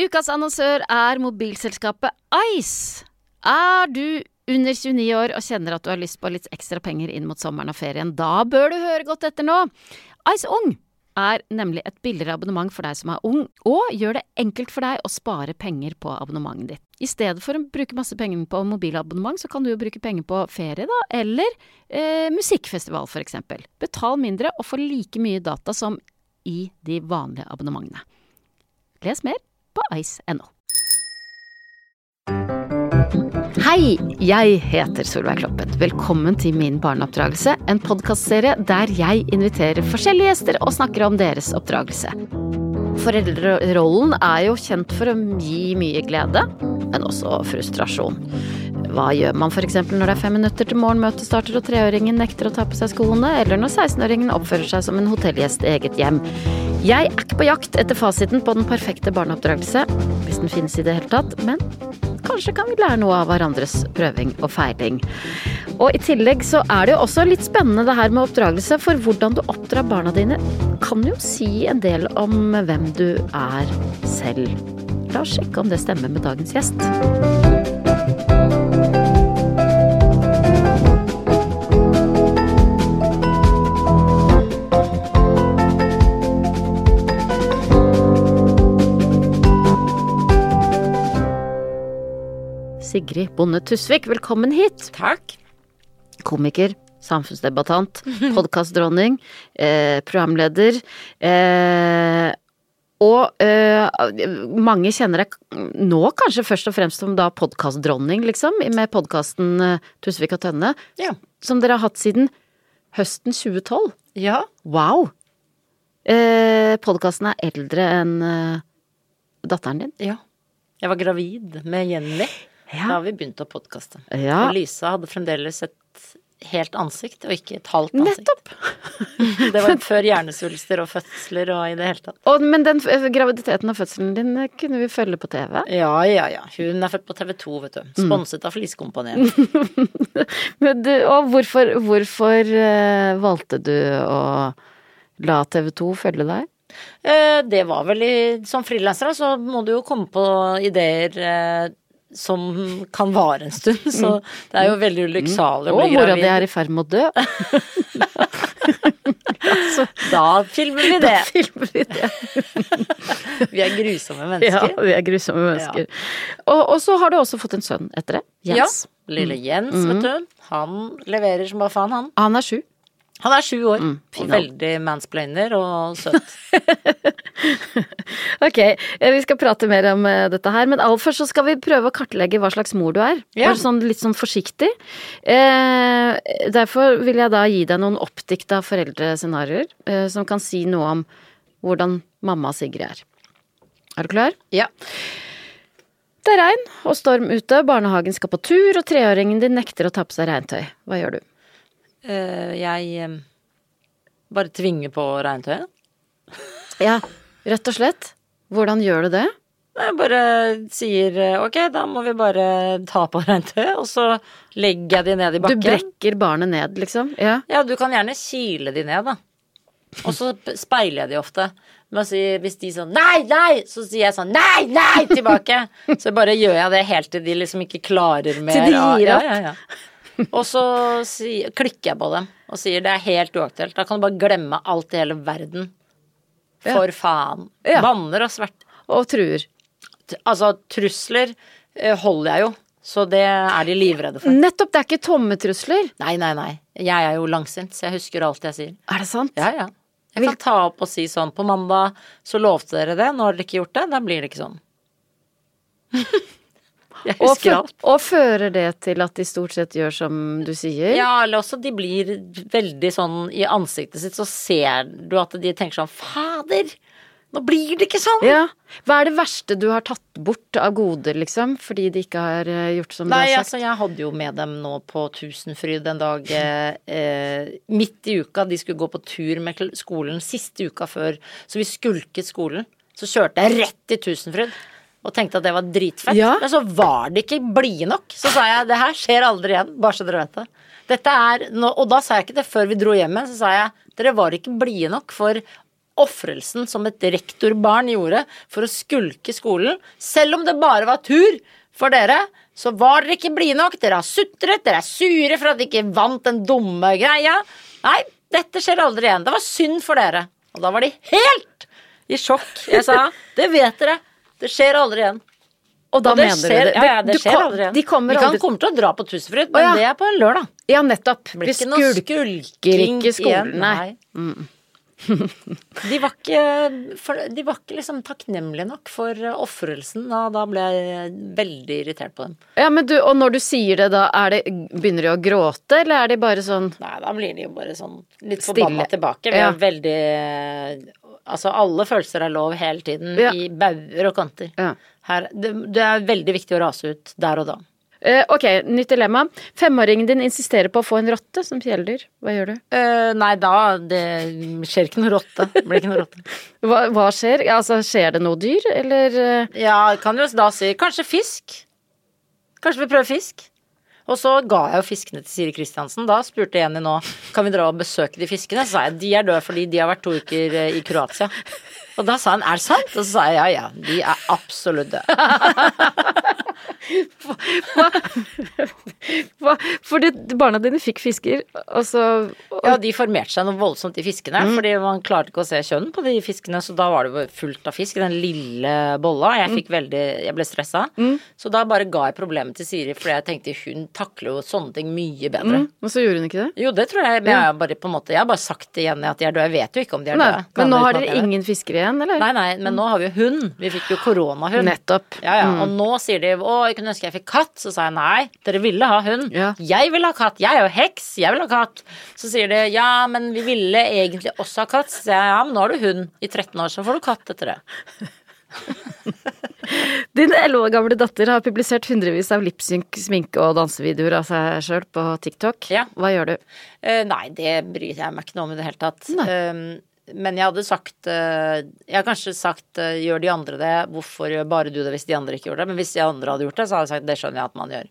Ukas annonsør er mobilselskapet Ice. Er du under 29 år og kjenner at du har lyst på litt ekstra penger inn mot sommeren og ferien, da bør du høre godt etter nå. Ice Ung er nemlig et billigere abonnement for deg som er ung, og gjør det enkelt for deg å spare penger på abonnementet ditt. I stedet for å bruke masse penger på mobilabonnement, så kan du jo bruke penger på ferie, da, eller eh, musikkfestival for eksempel. Betal mindre og få like mye data som i de vanlige abonnementene. Les mer på ice.no. Hei, jeg heter Solveig Kloppen. Velkommen til Min barneoppdragelse, en podkastserie der jeg inviterer forskjellige gjester og snakker om deres oppdragelse. Foreldrerollen er jo kjent for å gi mye glede, men også frustrasjon. Hva gjør man f.eks. når det er fem minutter til morgenmøtet starter og treåringen nekter å ta på seg skoene, eller når 16-åringen oppfører seg som en hotellgjest i eget hjem? Jeg er ikke på jakt etter fasiten på den perfekte barneoppdragelse, hvis den finnes i det hele tatt, men kanskje kan vi lære noe av hverandres prøving og feiling. Og i tillegg så er det jo også litt spennende det her med oppdragelse, for hvordan du oppdrar barna dine kan jo si en del om hvem du er selv. La oss sjekke om det stemmer med dagens gjest. Sigrid Bonde Tusvik, velkommen hit. Takk. Komiker, samfunnsdebattant, podkastdronning, eh, programleder. Eh, og eh, mange kjenner deg nå kanskje først og fremst som da podkastdronning, liksom, med podkasten eh, Tusvik og Tønne, Ja. som dere har hatt siden høsten 2012. Ja. Wow! Eh, Podkasten er eldre enn eh, datteren din. ja. Jeg var gravid med Jenny Ja. da vi begynt å podkaste. Ja. Og Lisa hadde fremdeles et helt ansikt, og ikke et halvt ansikt. Nettopp! Det var før hjernesvulster og fødsler og i det hele tatt. Og, men den eh, graviditeten og fødselen din eh, kunne vi følge på TV. Ja, ja, ja. Hun er født på TV 2, vet du. Sponset av Flisekompaniet. Og hvorfor, hvorfor eh, valgte du å la TV 2 følge deg? Det var vel i Som frilanser, så må du jo komme på ideer som kan vare en stund. Så det er jo veldig ulykksalig å Og mora di er i ferd med å dø. Da filmer vi det. Da filmer vi det. Vi er grusomme mennesker. Ja, vi er grusomme mennesker. Og, og så har du også fått en sønn etter det. Jens. Ja. Lille Jens, vet du. Han leverer som bare faen, han. Han er sju. Han er sju år. Mm, og veldig mansplainer og søt. Ok, eh, vi skal prate mer om eh, dette her, men aller først så skal vi prøve å kartlegge hva slags mor du er. Ja. Bare sånn, litt sånn forsiktig. Eh, derfor vil jeg da gi deg noen oppdikta foreldrescenarioer eh, som kan si noe om hvordan mamma Sigrid er. Er du klar? Ja. Det er regn og storm ute, barnehagen skal på tur, og treåringen din nekter å ta på seg regntøy. Hva gjør du? Eh, jeg eh, bare tvinger på regntøyet. Ja, rett og slett. Hvordan gjør du det? Jeg bare sier eh, ok, da må vi bare ta på regntøyet, og så legger jeg de ned i bakken. Du brekker barnet ned, liksom? Ja. Ja, du kan gjerne kile de ned, da. Og så speiler jeg de ofte. Si, hvis de sånn nei, nei, så sier jeg sånn nei, nei tilbake. Så bare gjør jeg det helt til de liksom ikke klarer mer. Til de gir Ja, opp. Ja, ja, Og så si, klikker jeg på dem og sier det er helt uaktuelt. Da kan du bare glemme alt i hele verden. For faen. Ja. Banner og svert. Og truer. Altså, trusler eh, holder jeg jo. Så det er de livredde for. Nettopp, det er ikke tomme trusler. Nei, nei, nei. Jeg er jo langsint, så jeg husker alt jeg sier. Er det sant? Ja, ja. Jeg kan ta opp og si sånn På mandag så lovte dere det, nå har dere ikke gjort det. Da blir det ikke sånn. Jeg Og, husker alt. og fører det til at de stort sett gjør som du sier? Ja, eller også de blir veldig sånn i ansiktet sitt, så ser du at de tenker sånn Fader, nå blir det ikke sånn! Ja. Hva er det verste du har tatt bort av goder, liksom, fordi de ikke har eh, gjort som Nei, du har sagt? altså jeg hadde jo med dem nå på Tusenfryd en dag eh, eh, midt i uka. De skulle gå på tur med skolen siste uka før, så vi skulket skolen. Så kjørte jeg rett i Tusenfryd og tenkte at det var dritfett. Ja. Men så var de ikke blide nok. Så sa jeg det her skjer aldri igjen, bare så dere vet det. Dette er, og da sa jeg ikke det før vi dro hjem igjen, så sa jeg dere var ikke blide nok for ofrelsen som et rektorbarn gjorde for å skulke skolen, selv om det bare var tur for dere, så var dere ikke blide nok. Dere har sutret, dere er sure for at dere ikke vant den dumme greia. Nei, dette skjer aldri igjen. Det var synd for dere. Og da var de helt i sjokk. Jeg sa det vet dere, det skjer aldri igjen. Og da Og mener skjer, du det? ja, ja, det skjer aldri igjen. De kommer vi kan aldri komme til å dra på Tusenfryd, men ja. det er på en lørdag. Ja, nettopp. Blir ikke noe skulker ikke skolen, igjen, nei. De var ikke, for, de var ikke liksom takknemlige nok for ofrelsen, og da ble jeg veldig irritert på dem. Ja, men du, og når du sier det, da er det, begynner de å gråte, eller er de bare sånn Nei, da blir de jo bare sånn litt forbanna tilbake. Vi Ja. er veldig Altså, alle følelser er lov hele tiden, Ja. i bauger og kanter. Ja. Her, det, det er veldig viktig å rase ut der og da. Uh, Ok, nytt dilemma. Femåringen din insisterer på å få en rotte som kjæledyr. Hva gjør du? Uh, nei, da det skjer ikke noe rotte. Det blir ikke noe rotte. Hva, hva skjer? Altså, skjer det noe dyr, eller eh, Ja, kan jo da si kanskje fisk. Kanskje vi prøver fisk. Og så ga jeg jo fiskene til Siri Kristiansen. Da spurte Jenny nå kan vi dra og besøke de fiskene. Så sa jeg de er døde fordi de har vært to uker eh, i Kroatia. Og da sa han er det sant? Og så sa jeg ja ja, de er absolutt døde. hva? Fordi barna dine fikk fisker, og så og, Ja, de formerte seg noe voldsomt, de fiskene. Mm. Fordi man klarte ikke å se kjønn på de fiskene, så da var det fullt av fisk i den lille bolla. Jeg Mm. fikk veldig Jeg ble stressa. Så da bare ga jeg problemet til Siri, fordi jeg tenkte hun takler jo sånne ting mye bedre. Og så gjorde hun ikke det? Jo, det tror jeg. Men jeg har bare på en måte Jeg har bare sagt det igjen at de er døde. Jeg vet jo ikke om de er døde. men nå har dere ingen fiskere igjen, eller? Nei, nei, men nå har vi jo hund. Vi fikk jo koronahund. Nettopp. Ja, ja. Og nå sier de 'Å, jeg kunne ønske jeg fikk katt'. Så sa jeg nei, dere ville ha hund. Ja. Jeg vil ha katt. Jeg er jo heks. Jeg vil ha katt. Så sier de 'ja, men vi ville egentlig også ha katt'. Så sier jeg 'ja, men nå har du hund i 13 år, så får du katt etter det'. Din elleve år gamle datter har publisert hundrevis av lipsynk, sminke og dansevideoer av seg sjøl på TikTok. Ja. Hva gjør du? Uh, nei, det bryr jeg meg ikke noe om i det hele tatt. Nei. Um, men jeg hadde sagt eh, Jeg har kanskje sagt eh, gjør de andre det, hvorfor gjør bare du det hvis de andre ikke gjorde det? Men hvis de andre hadde gjort det, så hadde jeg sagt det skjønner jeg at man gjør.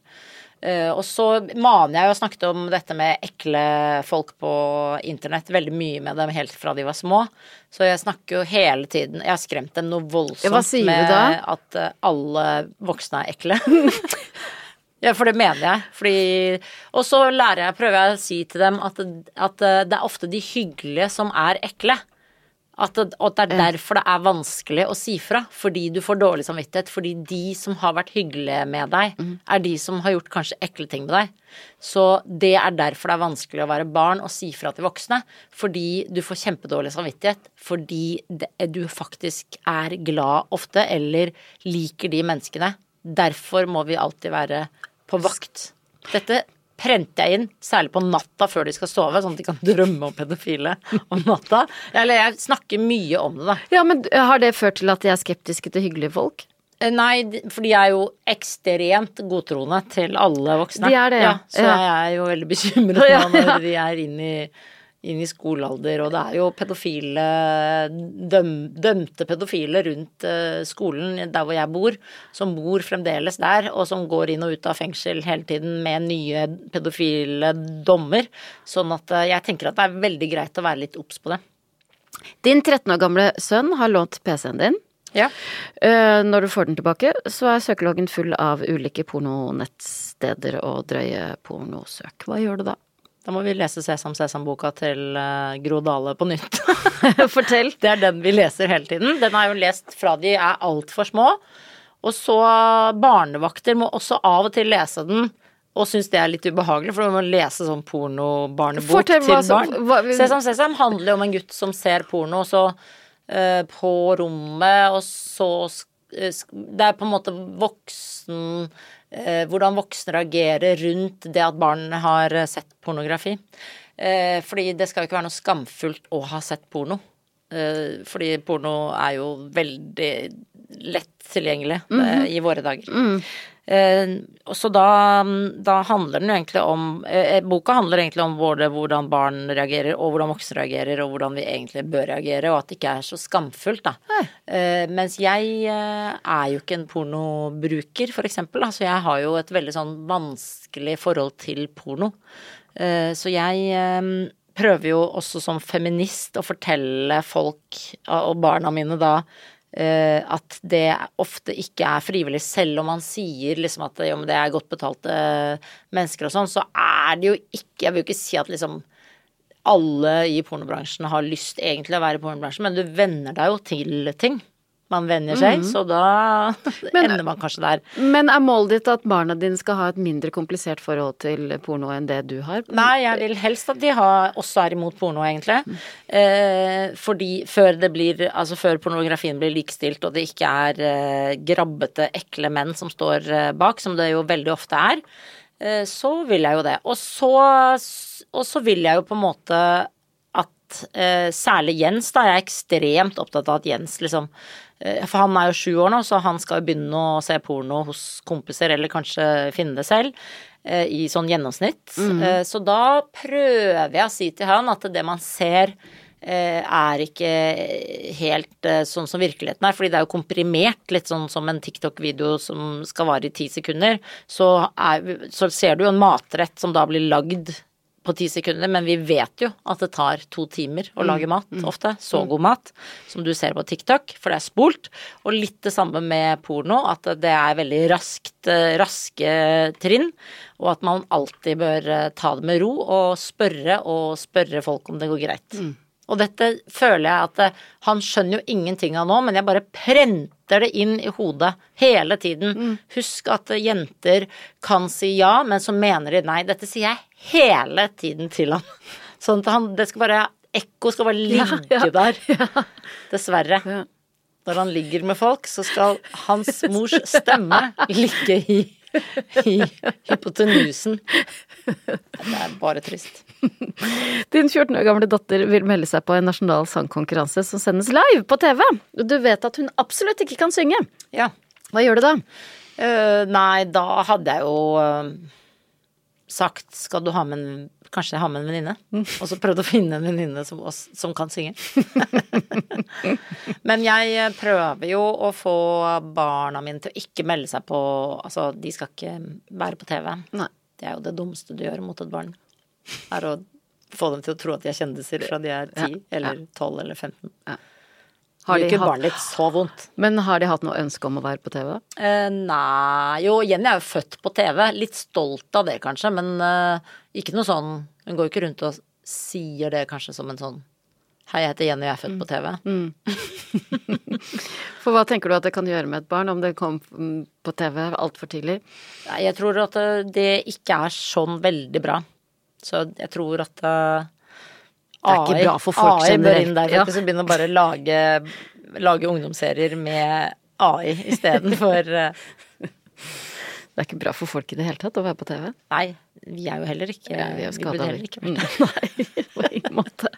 Eh, og så maner jeg jo snakket om dette med ekle folk på internett veldig mye med dem helt fra de var små. Så jeg snakker jo hele tiden Jeg har skremt dem noe voldsomt Ja, med at alle voksne er ekle. Ja, for det mener jeg. Fordi, og så lærer jeg, prøver jeg å si til dem at, at det er ofte de hyggelige som er ekle. At at det er derfor det er vanskelig å si fra. Fordi du får dårlig samvittighet. Fordi de som har vært hyggelige med deg, er de som har gjort kanskje ekle ting med deg. Så det er derfor det er vanskelig å være barn og si fra til voksne. Fordi du får kjempedårlig samvittighet. Fordi det, du faktisk er glad ofte, eller liker de menneskene. Derfor må vi alltid være på vakt. Dette prenter jeg inn, særlig på natta før de skal sove, sånn at de kan drømme om pedofile om natta. Eller jeg snakker mye om det, da. Ja, men har det ført til at de er skeptiske til hyggelige folk? Eh, Nei, for de er jo ekstremt godtroende til alle voksne. De er det, ja. Så Ja. jeg er jo veldig bekymret Ja, nå når ja. de er inn i, inn i skolealder, og det er jo pedofile døm, Dømte pedofile rundt eh, skolen der hvor jeg bor, som bor fremdeles der, og som går inn og ut av fengsel hele tiden med nye pedofile dommer. Sånn at eh, jeg tenker at det er veldig greit å være litt obs på det. Din 13 år gamle sønn har lånt PC-en din. Ja. Eh, Når du får den tilbake, så er søkeloggen full av ulike pornonettsteder og drøye pornosøk. Hva gjør du da? Da må vi lese Sesam Sesam-boka til eh, Gro Dale på nytt. Fortell. Det er den vi leser hele tiden. Den har jeg jo lest fra de er altfor små. Og så barnevakter må også av og til lese den. Og syns det er litt ubehagelig, for du må lese sånn porno-barnebok til barn. hva- Sesam Sesam handler jo om en gutt som ser porno, og så eh, på rommet, og så Det er på en måte voksen eh, Hvordan voksne reagerer rundt det at barn har eh, sett pornografi. Eh, fordi det skal jo ikke være noe skamfullt å ha sett porno. Eh, fordi porno er jo veldig lett tilgjengelig eh, i våre dager. Eh, og så da, da handler den jo egentlig om eh, Boka handler egentlig om både hvordan barn reagerer, og hvordan voksne reagerer, og hvordan vi egentlig bør reagere, og at det ikke er så skamfullt, da. Eh, mens jeg eh, er jo ikke en pornobruker, for eksempel. Altså jeg har jo et veldig sånn vanskelig forhold til porno. Eh, så jeg eh, prøver jo også som feminist å fortelle folk, og barna mine da, eh, at det ofte ikke er frivillig, selv om man sier liksom at jo, det er godt betalte mennesker og sånn, så er det jo ikke Jeg vil jo ikke si at liksom alle i pornobransjen har lyst egentlig å være i pornobransjen, men du venner deg jo til ting. Man venner seg, så da ender man kanskje der. Men er målet ditt at barna dine skal ha et mindre komplisert forhold til porno enn det du har? Nei, jeg vil helst at de har, også er imot porno, egentlig. Eh, fordi før det blir Altså før pornografien blir likestilt, og det ikke er eh, grabbete, ekle menn som står eh, bak, som det jo veldig ofte er, eh, så vil jeg jo det. Og så, og så vil jeg jo på en måte at eh, særlig Jens, da, jeg er ekstremt opptatt av at Jens liksom For han er jo sju år nå, så han skal jo begynne å se porno hos kompiser, eller kanskje finne det selv, eh, i sånn gjennomsnitt. Mm. så da prøver jeg å si til han at det man ser eh, er ikke helt eh, sånn som virkeligheten er, fordi det er jo komprimert, litt sånn som en TikTok-video som skal vare i ti sekunder. Så, er, så ser du jo en matrett som da blir lagd på ti sekunder, men vi vet jo at det tar to timer å lage mat, ofte. Så god mat som du ser på TikTok, for det er spolt. Og litt det samme med porno, at det er veldig raskt, eh, raske trinn. Og at man alltid bør eh, ta det med ro og spørre, og spørre folk om det går greit. Og dette føler jeg at eh, han skjønner jo ingenting av nå, men jeg bare prenter det inn i hodet hele tiden. Husk at jenter kan si ja, men så mener de nei. Dette sier jeg hele tiden til han. Sånn at han Det skal bare Ekko skal bare ligge Ja, ja, der. Dessverre. Ja. Når han ligger med folk, så skal hans mors stemme ligge i, i hypotenusen. Det er bare trist. Din 14 år gamle datter vil melde seg på en nasjonal sangkonkurranse som sendes live på TV. Du vet at hun absolutt ikke kan synge. Ja. Hva gjør du da? Uh, nei, da hadde jeg jo eh, sagt skal du ha med en Kanskje ha med en venninne. Og så prøvd å finne en venninne som, som kan synge. Men jeg eh, prøver jo å få barna mine til å ikke melde seg på Altså, de skal ikke være på TV. Nei. Det er jo det dummeste du gjør mot et barn. Er å få dem til å tro at de er kjendiser fra de er 10 Ja, eller 12 eller 15. Har de ikke barnet ditt så vondt. Men har de hatt noe ønske om å være på TV? Eh, nei Jo, Jenny er jo født på TV. Litt stolt av det, kanskje, men eh, ikke noe sånn Hun går jo ikke rundt og sier det kanskje som en sånn Hei, jeg heter Jenny, jeg er født på TV. For hva tenker du at det kan gjøre med et barn om det kom mm, på TV altfor tidlig? Jeg tror at eh, det ikke er sånn veldig bra. Så jeg tror at uh, Det er ikke bra for folk AI bør generelt, inn der, ja. faktisk, og begynne å bare lage, lage ungdomsserier med AI istedenfor uh, Det er ikke bra for folk i det hele tatt å være på TV. Nei, vi er jo heller ikke Ja, vi er jo vi burde heller ikke vært Mm, Nei, på ingen måte.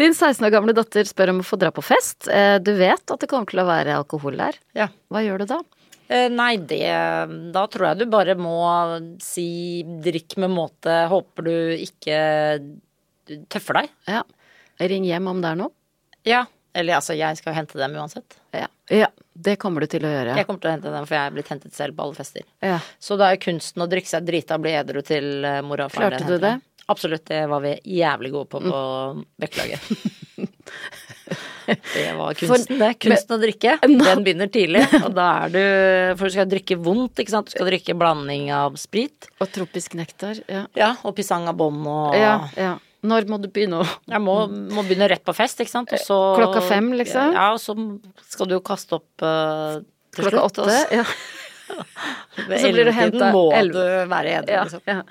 Din 16 år gamle datter spør om å få dra på fest. Eh, Du vet at det kommer til å være alkohol der. Ja. Hva gjør du da? Eh, Nei, det Da tror jeg du bare må si drikk med måte. Håper du ikke tøffer deg. Ja. Ring hjem om det er noe. Ja. Eller altså, jeg skal jo hente dem uansett. Ja. ja. Det kommer du til å gjøre. Jeg kommer til å hente dem, for jeg er blitt hentet selv på alle fester. Ja. Så da er kunsten å drikke seg drita og bli edru til eh, mora og faren Klarte du det? Mm. Absolutt, det var vi jævlig gode på på Bekkelaget. det var kunsten, det. Kunsten å drikke. Den begynner tidlig, og da er du For du skal drikke vondt, ikke sant. Du skal drikke blanding av sprit. Og tropisk nektar. Ja. Ja, og pisang av bånd og ja, ja. Når må du begynne å Jeg må, må begynne rett på fest, ikke sant. Så Klokka fem, liksom? Ja, og så skal du jo kaste opp uh, til Klokka slutt, Klokka åtte? Ja. Ved så blir du hentet må du være edru, Ja, liksom. ja.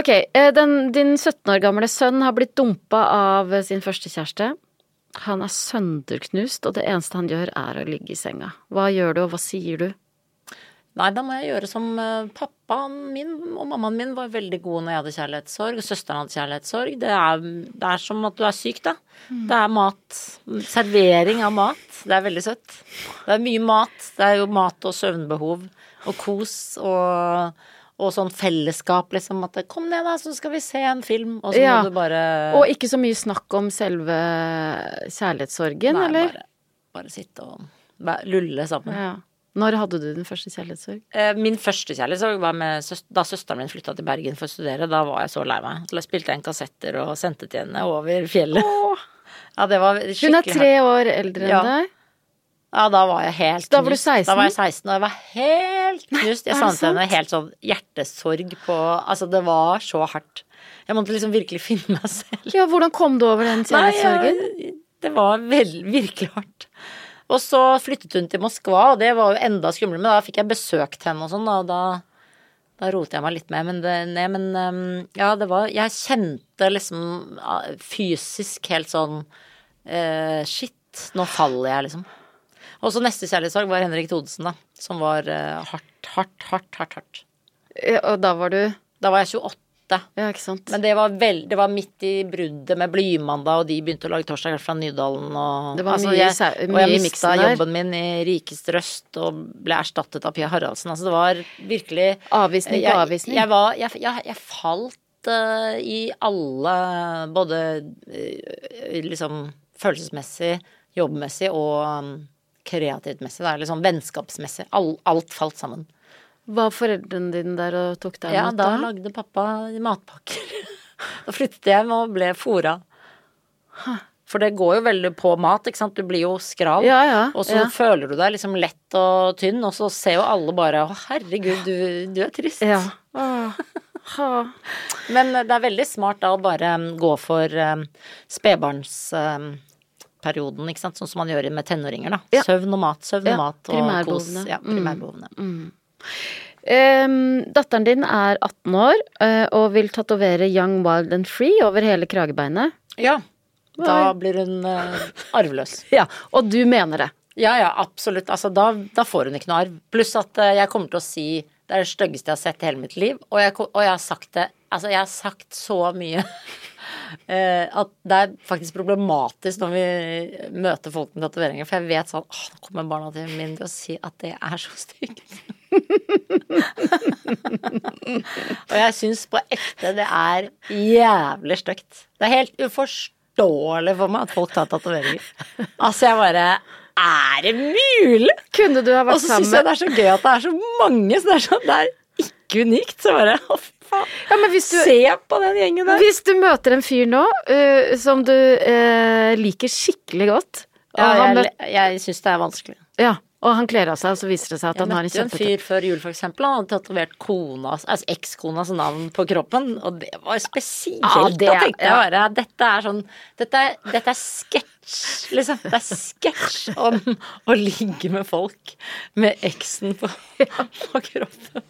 Ok, eh, den, din 17 år gamle sønn har blitt dumpa av sin første kjæreste. Han er sønderknust, og det eneste han gjør er å ligge i senga. Hva gjør du, og hva sier du? Nei, da må jeg gjøre som eh, pappaen min og mammaen min var veldig gode når jeg hadde kjærlighetssorg, søsteren hadde kjærlighetssorg. Det er, det er som at du er syk, da. Det er mat. Servering av mat. Det er veldig søtt. Det er mye mat. Det er jo mat og søvnbehov og kos og, og sånn fellesskap, liksom. At kom ned, da, så skal vi se en film, og så Ja. må du bare Og ikke så mye snakk om selve kjærlighetssorgen, Nei, eller? Bare, bare sitte og lulle sammen. Ja. Når hadde du din første kjærlighetssorg? Eh, Min første kjærlighetssorg var med søs da søsteren min flytta til Bergen for å studere. Da var jeg så lei meg. Så jeg spilte inn kassetter og sendte til henne over fjellet. Ja, det var Hun er tre år eldre enn Ja. deg. Ja, da var jeg helt knust. Da var du 16? Da var jeg 16, og jeg var helt knust. Jeg sa det til henne helt sånn hjertesorg på Altså, det var så hardt. Jeg måtte liksom virkelig finne meg selv. Ja, hvordan kom du over den Nei, kjærlighetssorgen? jeg, det var vel, virkelig hardt. Og så flyttet hun til Moskva, og det var jo enda skumlere, men da fikk jeg besøkt henne og sånn, og da, da rotet jeg meg litt med, men, det, ned, men um, ja, det var Jeg kjente liksom fysisk helt sånn eh, Shit, nå faller jeg, liksom. Og så neste kjærlighetssorg var Henrik Thodesen, da, som var eh, hardt, hardt, hardt, hardt, hardt. Og da var du Da var jeg 28. Ja, ikke sant. Men det var, vel, det var midt i bruddet med Blymandag, og de begynte å lage torsdag fra Nydalen og Det var altså, mye jeg, sau- Og jeg mista jobben min i Rikeste Røst og ble erstattet av Pia Haraldsen. Altså det var virkelig Avvisning på avvisning. Jeg, var, jeg, jeg, jeg falt uh, i alle Både uh, liksom følelsesmessig, jobbmessig og um, kreativt messig. Det er liksom vennskapsmessig. All, alt falt sammen. Var foreldrene dine der og tok deg Ja, imot da da? lagde pappa matpakker. da flyttet jeg hjem og ble fora. For det går jo veldig på mat, ikke sant. Du blir jo skral. Ja, ja, Og så ja. føler du deg liksom lett og tynn, og så ser jo alle bare å herregud, du, du er trist. Ja. Men det er veldig smart da å bare gå for um, spedbarnsperioden, ikke sant. Sånn som man gjør med tenåringer, da. Søvn og mat, søvn Ja, og mat og kos. Ja, primærbehovene. Em, datteren din er 18 år uh, og vil tatovere Young, Wild and Free over hele kragebeinet. Ja. Da blir hun uh, arveløs. Ja, og du mener det. Ja, ja, absolutt. Altså, da, da får hun ikke noe arv. Pluss at uh, jeg kommer til å si det er det styggeste jeg har sett i hele mitt liv. Og jeg, og jeg har sagt det Altså, jeg har sagt så mye at det er faktisk problematisk når vi møter folk med tatoveringer. For jeg vet sånn Å, nå kommer barna til min til å si at det er så stygt. og jeg syns på ekte det er jævlig stygt. Det er helt uforståelig for meg at folk tar tatoveringer. Altså, jeg bare Er det mulig? Kunne du ha vært sammen Og så syns jeg det er så gøy at det er så mange, så det er, sånn, det er ikke unikt. Så bare Å, fy faen. ja, men hvis, du, Se på den gjengen der. hvis du møter en fyr nå uh, som du uh, liker skikkelig godt og, Ja, han, jeg jeg syns det er vanskelig. ja, og han kler av seg, og så viser det seg at Jeg han har en møtte jo en fyr før jul, for eksempel. Han hadde tatovert konas, altså ekskonas navn på kroppen, og det var spesielt. Ja, det da tenkte jeg ja. bare dette er sånn Dette dette er sketsj, liksom. Det er sketsj om å ligge med folk med eksen på, på kroppen.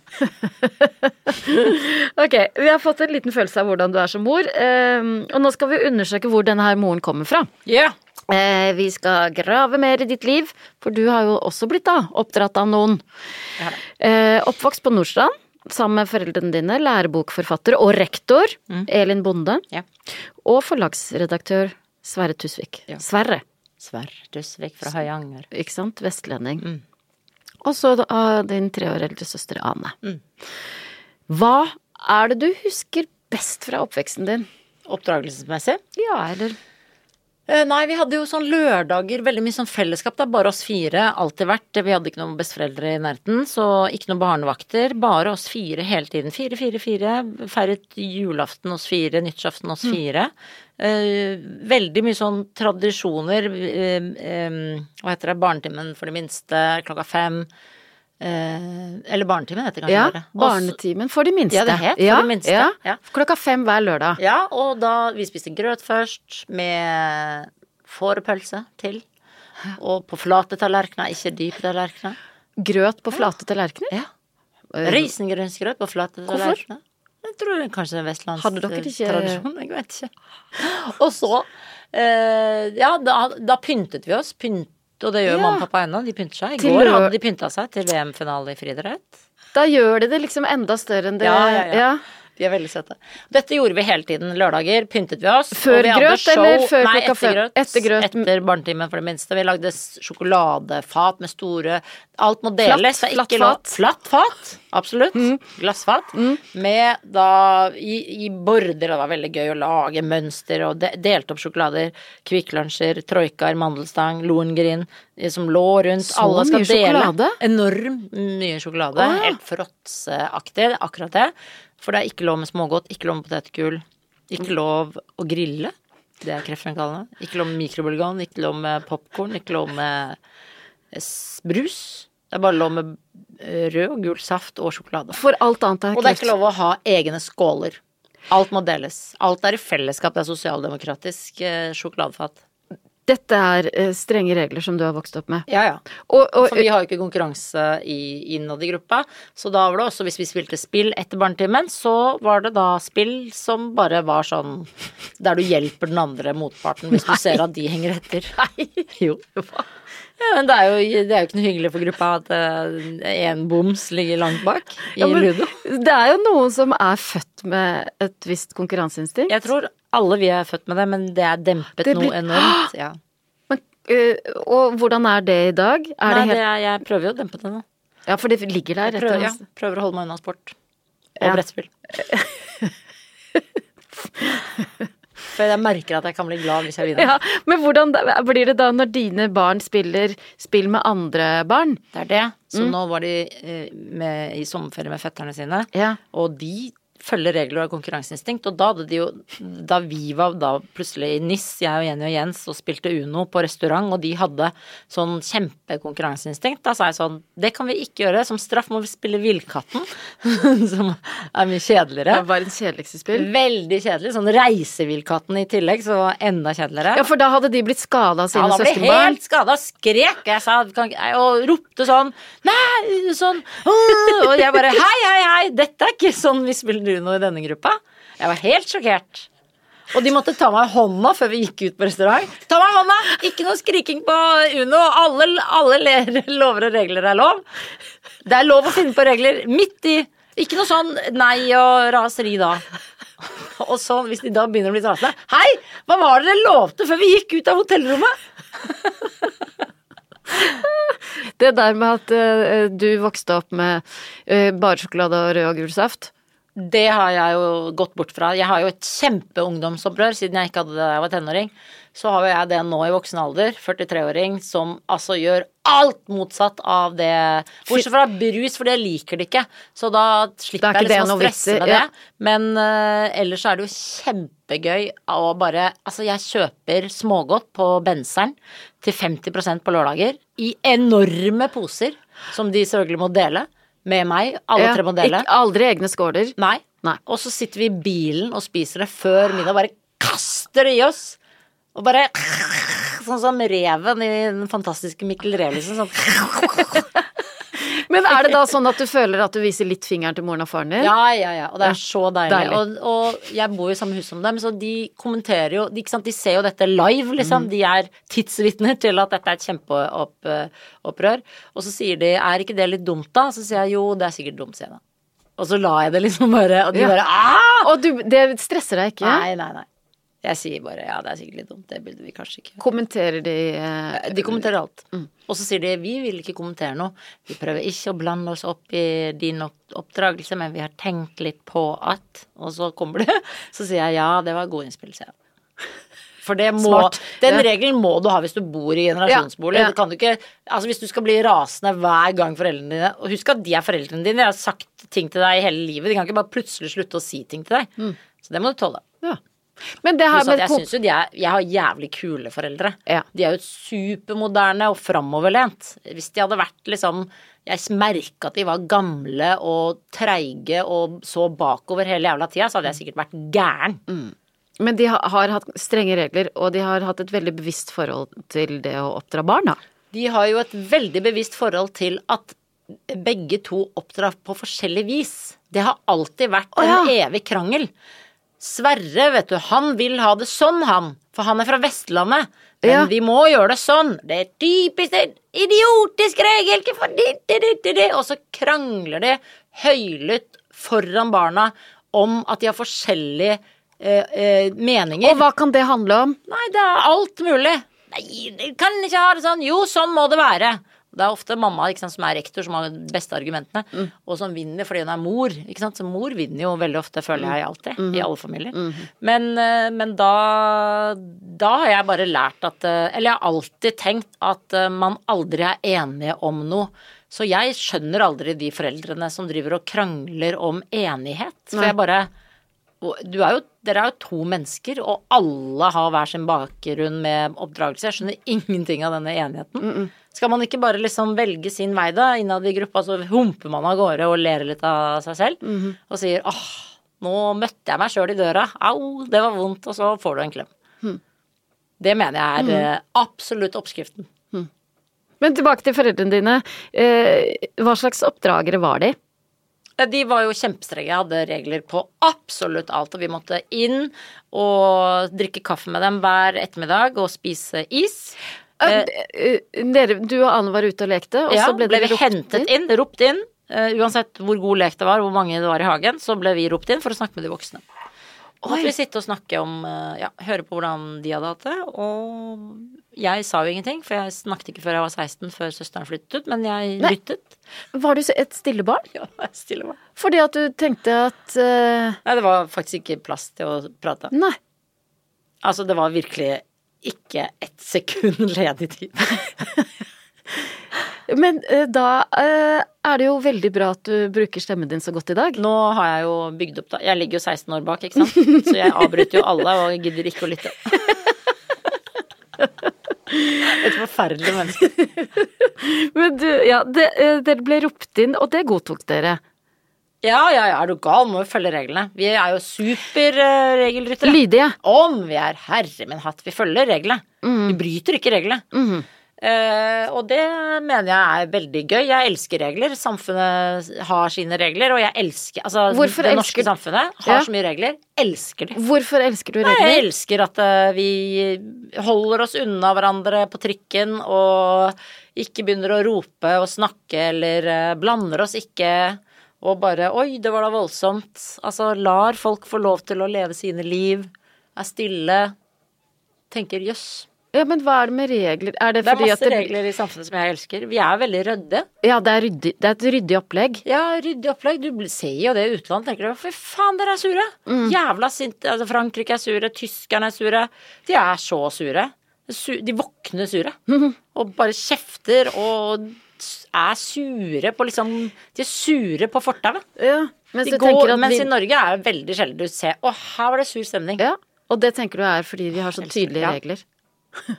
Ok, vi har fått en liten følelse av hvordan du er som mor, eh, og nå skal vi undersøke hvor denne her moren kommer fra. Ja. Eh, vi skal grave mer i ditt liv, for du har jo også blitt da oppdratt av noen. Det. Eh, oppvokst på Nordstrand sammen med foreldrene dine, lærebokforfatter og rektor Elin Bonde, Ja. og forlagsredaktør Sverre Tusvik. Ja. Sverre, Sverre Tusvik fra Høyanger. ikke sant? Vestlending. Mm. Og så din tre år eldre søster Ane. Mm. Hva er det du husker best fra oppveksten din? Oppdragelsesmessig? Ja, eller Nei, vi hadde jo sånn lørdager, veldig mye sånn fellesskap. Det er bare oss fire, alltid vært. Vi hadde ikke noen besteforeldre i nærheten, så ikke noen barnevakter. Bare oss fire hele tiden. Fire, fire, fire. Feiret julaften hos fire, nyttårsaften hos fire. Mm. veldig mye sånn tradisjoner. eh, eh, hva heter det, barnetimen for de minste, klokka fem. Eh, eller barnetimen heter det kanskje. Ja, bare. Barnetimen for de minste. Ja, det het for ja, de minste, Ja. ja. Klokka fem hver lørdag. Ja, og da vi spiste grøt først, med fårepølse til. Og på flate tallerkener, ikke dype tallerkener. Grøt på flate tallerkener. Ja. Eh, Risengrynsgrøt på flate tallerkener. Jeg tror det er kanskje er Hadde dere ikke- vestlandstradisjon. Jeg vet ikke. Og så Eh, ja, da, da pyntet vi oss. Pynt, og det gjør Ja. mamma og pappa ennå. De pynter seg. I Til går hadde de pynta seg til VM-finale i friidrett. Da gjør de det liksom enda større enn det Ja, ja, ja. De er veldig søte. Dette gjorde vi hele tiden. Lørdager pyntet vi oss. Før vi grøt show, eller før Nei, klokka fem? Etter grøt. Etter barnetimen, for det minste. Vi lagde sjokoladefat med store Alt må deles. Flatt, flatt fat. Flatt fat. Absolutt. Glassfat. Med da i, i border. Det var veldig gøy å lage mønster og de, delte opp sjokolader. Kvikk Lunsjer, Troikar, Mandelstang, Lohengrin eh, som lå rundt. Så Alle skal mye dele. sjokolade? Enormt mye sjokolade. Ja. Helt fråtseaktig, akkurat det. For det er ikke lov med smågodt, ikke lov med potetgull, ikke lov å grille. Det er kreftfremkallende. Ikke lov med mikrobølgeovn, ikke lov med popkorn, ikke lov med brus. Det er bare lov med eh, rød og gul saft og sjokolade. For alt annet er Og det er ikke lov å ha egne skåler. Alt må deles. Alt er i fellesskap. Det er sosialdemokratisk eh, sjokoladefat. Dette er eh, strenge regler som du har vokst opp med. Ja, ja. Og, og For vi har jo ikke konkurranse i, innad i gruppa. Så da var det også, hvis vi spilte spill etter barnetimen, så var det da spill som bare var sånn Der du hjelper den andre motparten hvis du ser at de henger etter. Nei. Jo. Ja, men det er, jo, det er jo ikke noe hyggelig for gruppa at én boms ligger langt bak i Ja, ludo. Det er jo noen som er født med et visst konkurranseinstinkt. Jeg tror alle vi er født med det, men det er dempet Det blir- noe enormt. Ja. Men, uh, og hvordan er det i dag? Er Nei, det det er, jeg prøver jo å dempe det nå. ja, for det ligger der. Jeg prøver, ja, prøver å holde meg unna sport. Og Ja. brettspill. For jeg merker at jeg kan bli glad hvis jeg vinner. Ja, men hvordan blir det da når dine barn spiller spill med andre barn? Det er det. Så nå var de eh, med, i sommerferie med fetterne sine, Ja. og de følger regler og har konkurranseinstinkt. Og da hadde de jo Da vi var da plutselig i NIS, jeg og Jenny og Jens, og spilte Uno på restaurant, og de hadde sånn kjempekonkurranseinstinkt, da sa jeg sånn Det kan vi ikke gjøre. Som straff må vi spille Villkatten. som er mye kjedeligere. Det var en kjedeligste spill. Veldig kjedelig. Sånn Reisevillkatten i tillegg, så enda kjedeligere. Ja, for da hadde de blitt skada av Ja, da ble søskenbarn. helt skada, skrek jeg sa, kan, og ropte sånn Nei, sånn! Og jeg bare Hei, hei, hei, dette er ikke sånn vi spiller Uno i denne gruppa. Jeg var helt sjokkert. Og de måtte ta meg i hånda før vi gikk ut på restaurant. Ta meg i hånda! Ikke noe skriking på Uno. Alle, alle lover og regler er lov. Det er lov å finne på regler midt i Ikke noe sånn nei og raseri da. Og så, hvis de da begynner å bli rasende Hei, hva var det dere lovte før vi gikk ut av hotellrommet? Det der med at uh, du vokste opp med uh, bare sjokolade og rød og gul saft. Det har jeg jo gått bort fra. Jeg har jo et kjempeungdomsopprør siden jeg ikke hadde det da jeg var tenåring. Så har jo jeg det nå i voksen alder, 43-åring, som altså gjør alt motsatt av det. Bortsett fra brus, for det liker de ikke. Så da slipper er jeg liksom å stresse med det. ja. Men uh, ellers er det jo kjempegøy å bare Altså, jeg kjøper smågodt på benseren til 50% på lørdager i enorme poser, som de selvfølgelig må dele med meg. Alle Ja, tre må dele. Ikke, aldri egne skåler. Nei. Nei. Og så sitter vi i bilen og spiser det før middag. Bare kaster det i oss. Og bare Sånn som reven i den fantastiske Mikkel Rev, liksom. Sånn. Men er det da sånn at du føler at du viser litt fingeren til moren og faren din? Ja, ja, ja. Og det er så deilig. Deilig. Og, og jeg bor jo i samme hus som dem, så de kommenterer jo ikke sant? de ser jo dette live, liksom. Mm. De er tidsvitner til at dette er et kjempeopprør. Og så sier de 'er ikke det litt dumt', da? Så sier jeg jo, det er sikkert dumt, sier jeg da. Og så la jeg det liksom bare, og de Ja. bare Aah! Og du, det stresser deg ikke? Nei, nei, nei. Jeg sier bare 'ja, det er sikkert litt dumt', det burde vi kanskje ikke Kommenterer de eh, De kommenterer alt. Mm. Og så sier de vi vil ikke kommentere noe. Vi prøver ikke å blande oss opp i din oppdragelse, men vi har tenkt litt på at Og så kommer det. Så sier jeg ja, det var god innspill, sier jeg. For det må, Smart. den Ja. regelen må du ha hvis du bor i generasjonsbolig. Ja, du ikke, altså hvis du skal bli rasende hver gang foreldrene dine Og husk at de er foreldrene dine. De har sagt ting til deg hele livet. De kan ikke bare plutselig slutte å si ting til deg. Mm. Så det må du tåle. Ja. Men det her med jeg synes syns jo de er Jeg har jævlig kule foreldre. Ja. De er jo supermoderne og framoverlent. Hvis de hadde vært liksom Jeg merka at de var gamle og treige og så bakover hele jævla tida, så hadde jeg sikkert vært gæren. Men de har, har hatt strenge regler, og de har hatt et veldig bevisst forhold til det å oppdra barn, da. De har jo et veldig bevisst forhold til at begge to oppdrar på forskjellig vis. Det har alltid vært oh, ja. en evig krangel. Sverre, vet du, han vil ha det sånn, han. For han er fra Vestlandet. Men Ja. vi må gjøre det sånn. Det er typisk en idiotisk regel. det, det, det, det, det. Og så krangler de høylytt foran barna om at de har forskjellige eh, eh, meninger. Og hva kan det handle om? Nei, det er alt mulig. Nei, kan ikke ha det sånn. Jo, sånn må det være. Det er ofte mamma sant, som er rektor, som har de beste argumentene, og som vinner fordi hun er mor. Så mor vinner jo veldig ofte, føler jeg alltid, i alle familier. Men, eh, men da, da har jeg bare lært at eh, Eller jeg har alltid tenkt at eh, man aldri er enige om noe. Så jeg skjønner aldri de foreldrene som driver og krangler om enighet. For jeg bare du er jo, dere er jo to mennesker, og alle har hver sin bakgrunn med oppdragelse. Jeg skjønner ingenting av denne enigheten. Skal man ikke bare liksom velge sin vei da, innad i gruppa, så humper man av gårde og ler litt av seg selv, og sier åh, nå møtte jeg meg sjøl i døra, au, det var vondt, og så får du en klem. Det mener jeg er mm. absolutt oppskriften. Men tilbake til foreldrene dine. Eh, hva slags oppdragere var de? De var jo kjempestrenge. Hadde regler på absolutt alt. Og vi måtte inn og drikke kaffe med dem hver ettermiddag og spise is. Eh, dere, du og Anne var ute og lekte, og ja, så ble, dere vi ropt hentet inn, ropt inn. Uh, uansett hvor god lek det var, hvor mange det var i hagen, så ble vi ropt inn for å snakke med de voksne. Og vi sitte og snakke om uh, Ja, høre på hvordan de hadde hatt det. Og jeg sa jo ingenting, for jeg snakket ikke før jeg var 16, før søsteren flyttet ut, men jeg Nei. lyttet. Var du et stille barn? Ja, et stille barn. Fordi at du tenkte at uh... Nei, det var faktisk ikke plass til å prate. Nei. Altså, det var virkelig ikke ett sekund ledig tid. Men eh, da eh, er det jo veldig bra at du bruker stemmen din så godt i dag. Nå har jeg jo bygd opp da Jeg ligger jo 16 år bak, ikke sant. Så jeg avbryter jo alle og gidder ikke å lytte. Et forferdelig menneske. Men du, ja, det, eh, dere ble ropt inn, og det godtok dere. Ja, ja, ja, er du gal? Må jo følge reglene. Vi er jo superregelryttere. Lydige. Om vi er herre min hatt. Vi følger reglene. Mm. Vi bryter ikke reglene. Eh, og det mener jeg er veldig gøy. Jeg elsker regler. Samfunnet har sine regler, og jeg elsker Altså, Hvorfor det elsker- norske samfunnet har Ja. så mye regler. Elsker de. Hvorfor elsker du Nei, Jeg elsker at uh, vi holder oss unna hverandre på trikken og ikke begynner å rope og snakke eller eh, blander oss ikke og bare Oi, det var da voldsomt. Altså lar folk få lov til å leve sine liv, er stille, tenker jøss. Ja, men hva er det med regler? Er det Det er masse at det, regler i samfunnet som jeg elsker. Vi er veldig ryddige. Ja, det er, ryddig, det er et ryddig opplegg. Ja, ryddig opplegg. Du ser jo det i utlandet. Tenker du, fy faen, dere er sure. Mm. Jævla sinte. Altså, Frankrike er sure, tyskerne er sure. De er så sure. De våkner sure. Og bare kjefter og er sure på liksom De er sure på fortauet. Ja, mens går- Mens vi, i Norge er det veldig sjelden du ser Å, her var det sur stemning. Ja, og det tenker du er fordi vi har så tydelige ja. regler.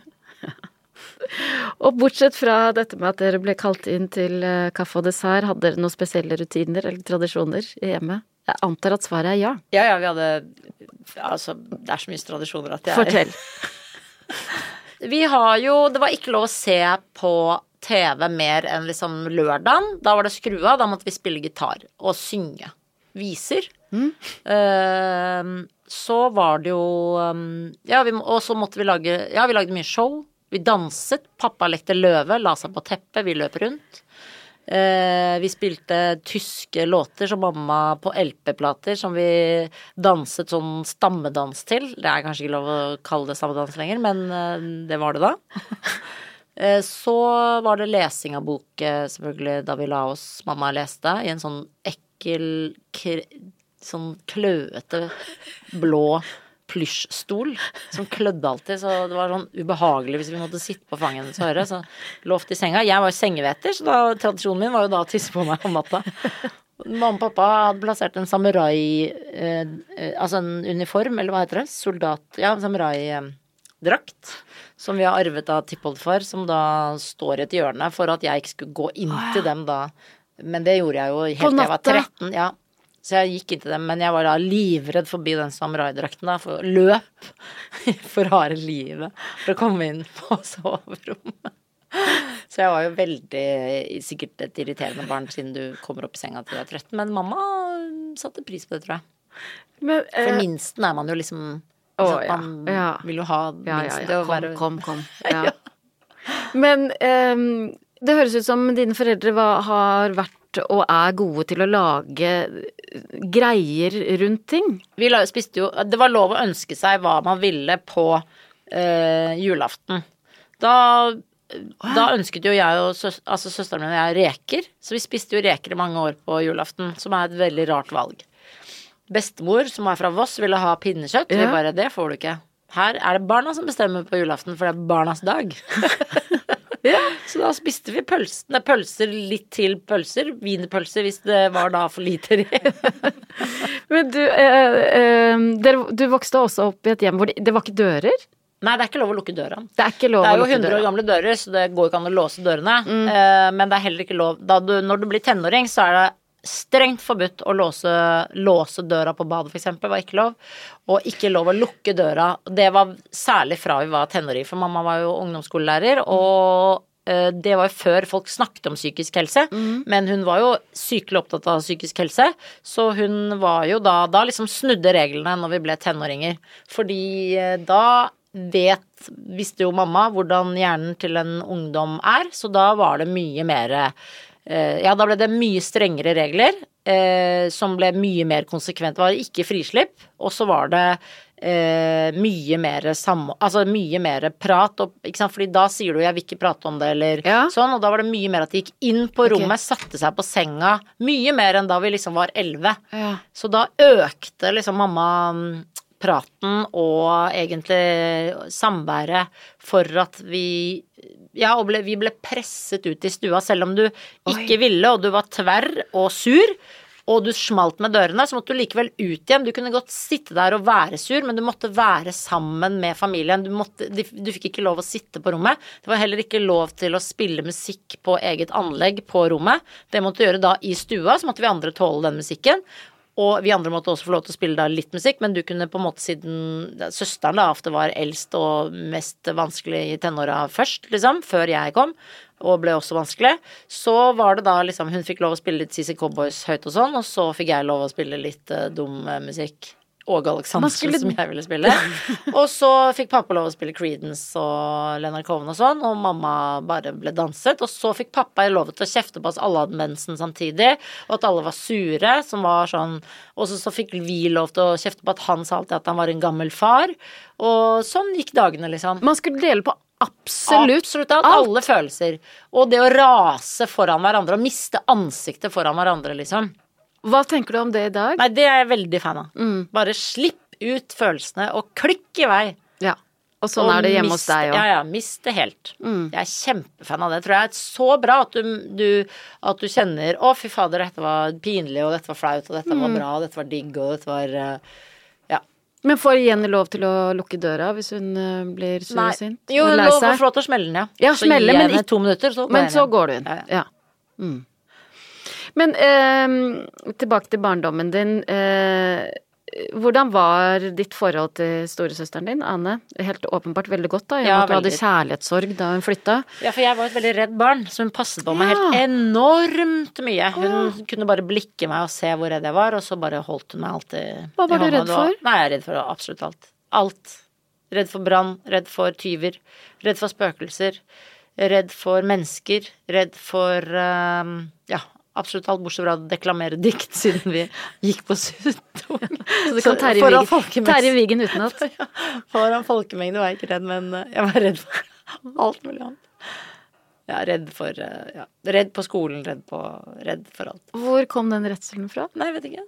og bortsett fra dette med at dere ble kalt inn til eh, kaffe og dessert, hadde dere noen spesielle rutiner eller tradisjoner i hjemmet? Jeg antar at svaret er ja. Ja, ja, vi hadde Altså, det er så mye tradisjoner at jeg Fortell. Vi har jo Det var ikke lov å se på TV mer enn liksom lørdagen. Da var det skru av. Da måtte vi spille gitar og synge viser. Eh, så var det jo um, Ja, vi, og så måtte vi lage Ja, vi lagde mye show. Vi danset. Pappa lekte løve, la seg på teppet, vi løp rundt. Eh, vi spilte tyske låter som mamma på LP-plater som vi danset sånn stammedans til. Det er kanskje ikke lov å kalle det stammedans lenger, men eh, det var det da. Eh, så var det lesing av bok, eh, selvfølgelig, da vi la oss. Mamma leste i en sånn ekkel, sånn kløete, blå plysjstol som klødde alltid, så det var sånn ubehagelig hvis vi måtte sitte på fanget hennes og høre. Så lovte i senga. Jeg var sengeveter, så da, tradisjonen min var jo da å tisse på meg om natta. Mamma og pappa hadde plassert en samurai eh, eh, Altså en uniform, eller hva heter det? Soldat... Ja, samuraidrakt. Som vi har arvet av tippoldefar, som da står i et hjørne for at jeg ikke skulle gå inn til dem da. Men det gjorde jeg jo helt til jeg var 13. Ja. Så jeg gikk inn til dem, men jeg var da livredd forbi den samurai-drakten da, for løp for harde livet for å komme inn på soverommet. Så jeg var jo veldig sikkert et irriterende barn siden du kommer opp i senga til du er 13, men mamma satte pris på det, tror jeg. Men, For eh, minsten er man jo liksom Å, ikke sant, ja, Man vil jo ha til å Kom, være kom, kom. Ja. Men um, det høres ut som dine foreldre var, har vært og er gode til å lage greier rundt ting. Vi la- spiste jo Det var lov å ønske seg hva man ville på eh, julaften. Da, da ønsket jo jeg og søs, altså søsteren min og jeg reker, så vi spiste jo reker i mange år på julaften, som er et veldig rart valg. Bestemor, som er fra Voss, ville ha pinnekjøtt. Vi bare Det får du ikke. Her er det barna som bestemmer på julaften, for det er barnas dag. ja. Så da spiste vi pølsene, pølser litt til pølser. Wienerpølser hvis det var da for liter i. Men du, eh, eh, dere, du vokste også opp i et hjem hvor det, det var ikke dører? Nei, det er ikke lov å lukke døra. Det er Det er jo lukke 100 år gamle dører, så det går ikke an å låse dørene. Eh, men det er heller ikke lov da du, Når du blir tenåring, så er det strengt forbudt å låse, låse døra på badet, f.eks. var ikke lov. Og ikke lov å lukke døra. Det var særlig fra vi var tenåringer, for mamma var jo ungdomsskolelærer, og eh, det var jo før folk snakket om psykisk helse, men hun var jo sykelig opptatt av psykisk helse, så hun var jo da Da liksom snudde reglene når vi ble tenåringer. Fordi eh, da vet, visste jo mamma hvordan hjernen til en ungdom er, så da var det mye mer Ja, da ble det mye strengere regler, eh, som ble mye mer konsekvent. Det var ikke frislipp, og så var det eh, mye mer sam... Altså mye mer prat, og, ikke sant, fordi da sier du 'jeg vil ikke prate om det', eller Ja. sånn, og da var det mye mer at de gikk inn på rommet, okay. satte seg på senga, mye mer enn da vi liksom var elleve. Ja. Så da økte liksom mamma mm, praten og egentlig samværet for at vi Ja, og ble, vi ble presset ut i stua selv om du ikke ville, og du var tverr og sur. Og du smalt med dørene, så måtte du likevel ut igjen. Du kunne godt sitte der og være sur, men du måtte være sammen med familien. Du, måtte, du, du fikk ikke lov å sitte på rommet. Det var heller ikke lov til å spille musikk på eget anlegg på rommet. Det måtte du gjøre da i stua, så måtte vi andre tåle den musikken. Og vi andre måtte også få lov til å spille da litt musikk, men du kunne på en måte siden søsteren da ofte var eldst og mest vanskelig i tenåra først, liksom, før jeg kom, og ble også vanskelig, så var det da liksom Hun fikk lov å spille litt CC Cowboys høyt og sånn, og så fikk jeg lov å spille litt uh, dum eh, musikk. Åge Man Aleksandersen, skulle- som jeg ville spille. og så fikk pappa lov å spille Creedence og Leonard Cohen og sånn, og mamma bare ble danset. Og så fikk pappa lov til å kjefte på oss alle hadde mensen samtidig, og at alle var sure, som var sånn Og så, så fikk vi lov til å kjefte på at han sa alltid at han var en gammel far. Og sånn gikk dagene, liksom. Man skulle dele på absolutt, Absolutt alt. alt. Alle følelser. Og det å rase foran hverandre og miste ansiktet foran hverandre, liksom. Hva tenker du om det i dag? Nei, det er jeg veldig fan av. Mm. Bare slipp ut følelsene og klikk i vei. Ja. Og sånn Og er det hjemme hos deg òg. Ja, ja. Mist det helt. Mm. Jeg er kjempefan av det. Tror jeg er så bra at du, du, at du kjenner Å, fy fader, dette var pinlig, og dette var flaut, og dette Mm. var bra, og dette var digg, og dette var eh, Ja. Men får Jenny lov til å lukke døra hvis hun eh, blir sur og sint? Jo, hun får lov til å smelle den, ja. Ja, så smelle, gi jeg men henne ikke- to minutter, så går Men så går du inn. Ja, ja. Ja. Mm. Men eh, tilbake til barndommen din. Eh, hvordan var ditt forhold til storesøsteren din, Ane? Helt åpenbart veldig godt, da. Ja, at du hadde kjærlighetssorg da hun flytta. Ja, for jeg var et veldig redd barn, så hun passet på meg helt enormt mye. Hun kunne bare blikke meg og se hvor redd jeg var, og så bare holdt hun meg alltid Hva var du redd for? Nei, jeg er redd for absolutt alt. Alt. Redd for brann, redd for tyver, redd for spøkelser, redd for mennesker, redd for eh, ja, absolutt alt bortsett fra å deklamere dikt, siden vi gikk på Suttung. Så du kan Terje Vigen, Vigen utenat. Foran folkemengde var jeg ikke redd, men eh, jeg var redd for alt mulig annet. Ja, redd for eh, ja. Redd på skolen, redd, på, redd for alt. Hvor kom den redselen fra? Nei, jeg vet ikke.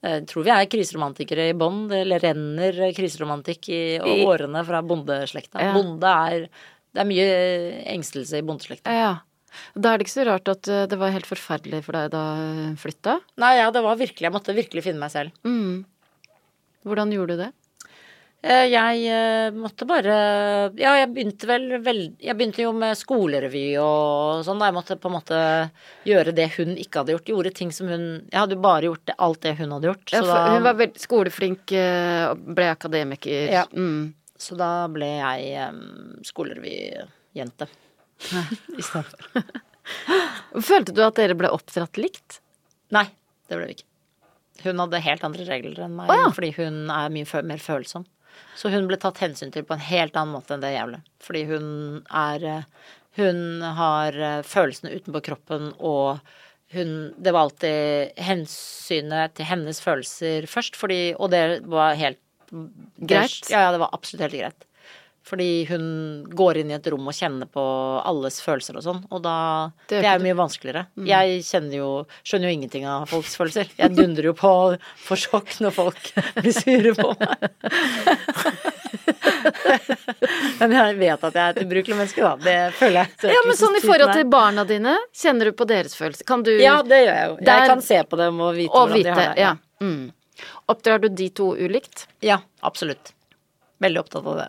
Jeg tror vi er kriseromantikere i bånn. Det renner kriseromantikk i I- årene fra bondeslekta. Ja. Bonde er Det er mye engstelse i bondeslekta. Ja. Da er det ikke så rart at eh, det var helt forferdelig for deg da hun flytta. Nei, ja, det var virkelig Jeg måtte virkelig finne meg selv. Mm. Hvordan gjorde du det? Eh, Jeg eh, måtte bare Ja, jeg begynte vel vel Jeg begynte jo med skolerevy og sånn, da. Jeg måtte på en måte gjøre det hun ikke hadde gjort. Gjorde ting som hun Jeg hadde jo bare gjort det, alt det hun hadde gjort. Ja, Så, da, hun var veldig skoleflink eh, og ble akademiker. Ja. Mm. så da ble jeg um, skolerevyjente istedenfor. Følte du at dere ble oppdratt likt? Nei, det ble vi ikke. Hun hadde helt andre regler enn meg, oh, ja. fordi hun er mye mer følsom. Så hun ble tatt hensyn til på en helt annen måte enn det jeg ble. Fordi hun er eh, Hun har eh, følelsene utenpå kroppen, og hun Det var alltid hensynet til hennes følelser først, fordi Og det var helt Greit. Ja, ja, det var absolutt helt greit. Fordi hun går inn i et rom og kjenner på alles følelser og sånn, og da Det Det, er jo mye vanskeligere. Jeg kjenner jo Skjønner jo ingenting av folks følelser. Jeg dundrer jo på for sjokk når folk blir sure på meg. Men jeg vet at jeg er et ubrukelig menneske, da. Det føler jeg. Ja, men sånn i forhold til barna dine, kjenner du på deres følelser? Kan du Ja, det gjør jeg jo. Der- Jeg kan se på dem og vite Og hvordan de vite, har det. ja. Mm. Oppdrar du de to ulikt? ja, absolutt. Veldig opptatt av det.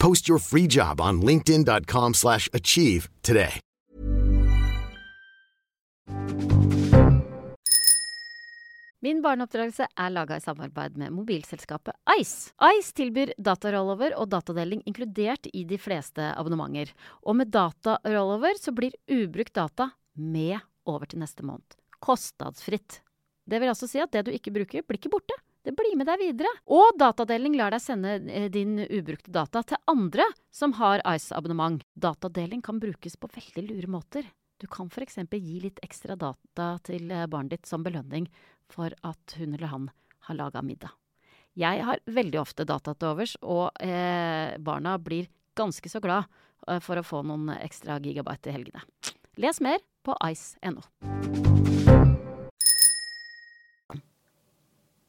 Post your free job on linkedin.com/achieve slash achieve today. Min barneoppdragelse er laga i samarbeid med mobilselskapet Ice. Ice tilbyr datarollover og datadeling inkludert i de fleste abonnementer. Og med datarollover så blir ubrukt data med over til neste måned. Kostnadsfritt. Det vil altså si at det du ikke bruker, blir ikke borte. Det blir med deg videre. Og datadeling lar deg sende eh, din ubrukte data til andre som har Ice-abonnement. Datadeling kan brukes på veldig lure måter. Du kan f.eks. gi litt ekstra data til eh, barnet ditt som belønning for at hun eller han har laga middag. Jeg har veldig ofte data til overs, og eh, barna blir ganske så glad eh, for å få noen ekstra gigabyte i helgene. Les mer på ice.no.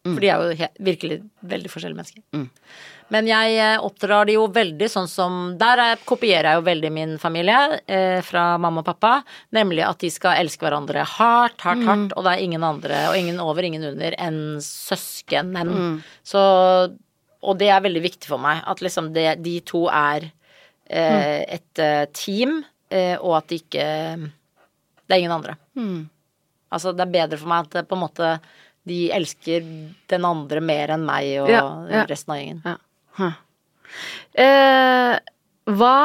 For de er jo virkelig veldig forskjellige mennesker. Mm. Men jeg eh, oppdrar de jo veldig sånn som Der er, kopierer jeg jo veldig min familie eh, fra mamma og pappa. Nemlig at de skal elske hverandre hardt, hardt, Mm. hardt. Og det er ingen andre, og ingen over, ingen under, enn søskenen. Mm. Så Og det er veldig viktig for meg. At liksom det, de to er eh, et eh, team, eh, og at de ikke Det er ingen andre. Mm. Altså, det er bedre for meg at det, på en måte de elsker den andre mer enn meg og Ja, ja. resten av gjengen. Ja. Eh, hva,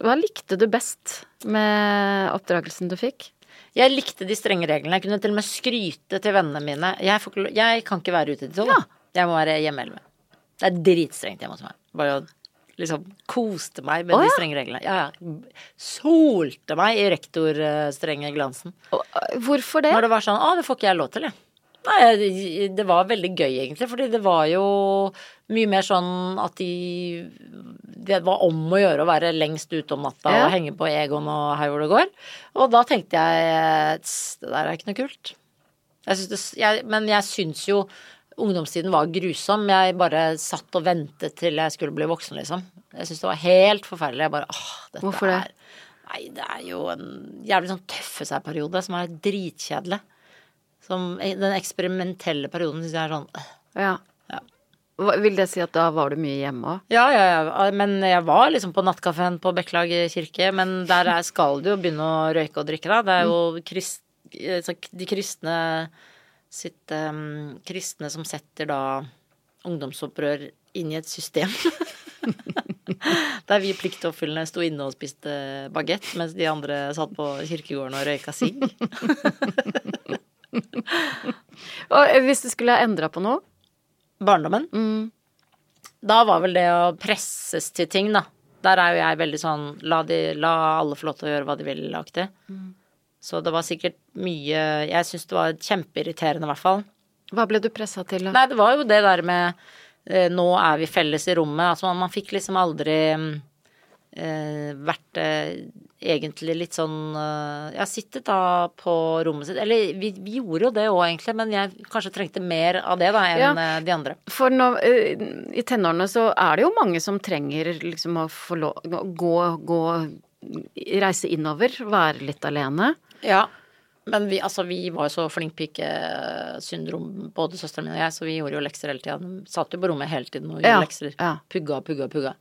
hva likte du best med oppdragelsen du fikk? Jeg likte de strenge reglene. Jeg kunne til og med skryte til vennene mine. Jeg, får jeg kan ikke være ute til tolv. Jeg må være hjemme elleve. Det er dritstrengt hjemme hos meg. Bare å liksom koste meg med Å, de strenge reglene. Ja, ja. Solte meg i rektorstrenge glansen. Eh, Hvorfor det? Når det var sånn Å, det får ikke jeg lov til, jeg. Nei, det var veldig gøy, egentlig. Fordi det var jo mye mer sånn at de Det var om å gjøre å være lengst ute om natta Ja. og henge på Egon og her hvor det går. Og da tenkte jeg Det der er ikke noe kult. Jeg det, jeg, men jeg syns jo ungdomstiden var grusom. Jeg bare satt og ventet til jeg skulle bli voksen, liksom. Jeg syntes det var helt forferdelig. Jeg bare åh, dette Hvorfor det? er Nei, det er jo en jævlig sånn tøffe seg-periode som er dritkjedelig. Som den eksperimentelle perioden syns jeg er sånn. Ja. Ja. Vil det si at da var du mye hjemme òg? Ja, ja, ja. Men jeg var liksom på nattkafeen på Bekkelag kirke, men der er, skal du jo begynne å røyke og drikke, da. Det er jo krist, altså, de kristne sitt um, Kristne som setter da ungdomsopprør inn i et system. Der vi pliktoppfyllende sto inne og spiste bagett, mens de andre satt på kirkegården og røyka sigg. Og eh, hvis du skulle ha endra på noe? Barndommen. Mm. Da var vel det å presses til ting, da. Der er jo jeg veldig sånn la, de, la alle få lov til å gjøre hva de vil, aktig. Så det var sikkert mye Jeg syns det var kjempeirriterende, i hvert fall. Hva ble du pressa til? da? Nei, det var jo det der med eh, nå er vi felles i rommet. Altså man, man fikk liksom aldri eh, vært eh, egentlig litt sånn eh, Ja, sittet da på rommet sitt Eller vi, vi gjorde jo det òg, egentlig, men jeg kanskje trengte mer av det da enn Ja. eh, de andre. For nå, eh, i tenårene så er det jo mange som trenger liksom å få lov gå, gå Reise innover, være litt alene. Ja. Men vi, altså, vi var jo så flink pike-syndrom, både søsteren min og jeg, så vi gjorde jo lekser hele tida. Satt jo på rommet hele tiden og gjorde Ja, lekser. ja. Pugga, pugga, pugga.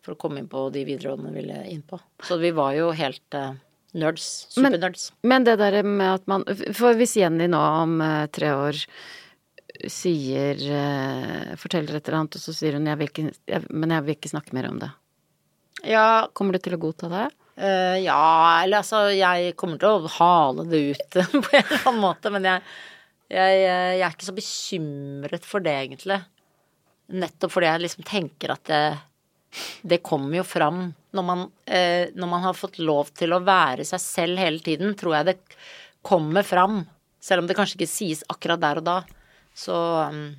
For å komme inn på de videregående vi ville inn på. Så vi var jo helt uh, nerds. Men- Supernerds. Men det der med at man For hvis Jenny nå om uh, tre år sier uh, Forteller et eller annet, og så sier hun jeg ikke, jeg, 'Men jeg vil ikke snakke mer om det'. Ja, Kommer du til å godta det? Eh, ja, eller altså Jeg kommer til å hale det ut på en eller annen måte, men jeg, jeg, eh, jeg er ikke så bekymret for det, egentlig. Nettopp fordi jeg liksom tenker at det, det kommer jo fram når man, eh, når man har fått lov til å være seg selv hele tiden, tror jeg det kommer fram. Selv om det kanskje ikke sies akkurat der og da. Så um,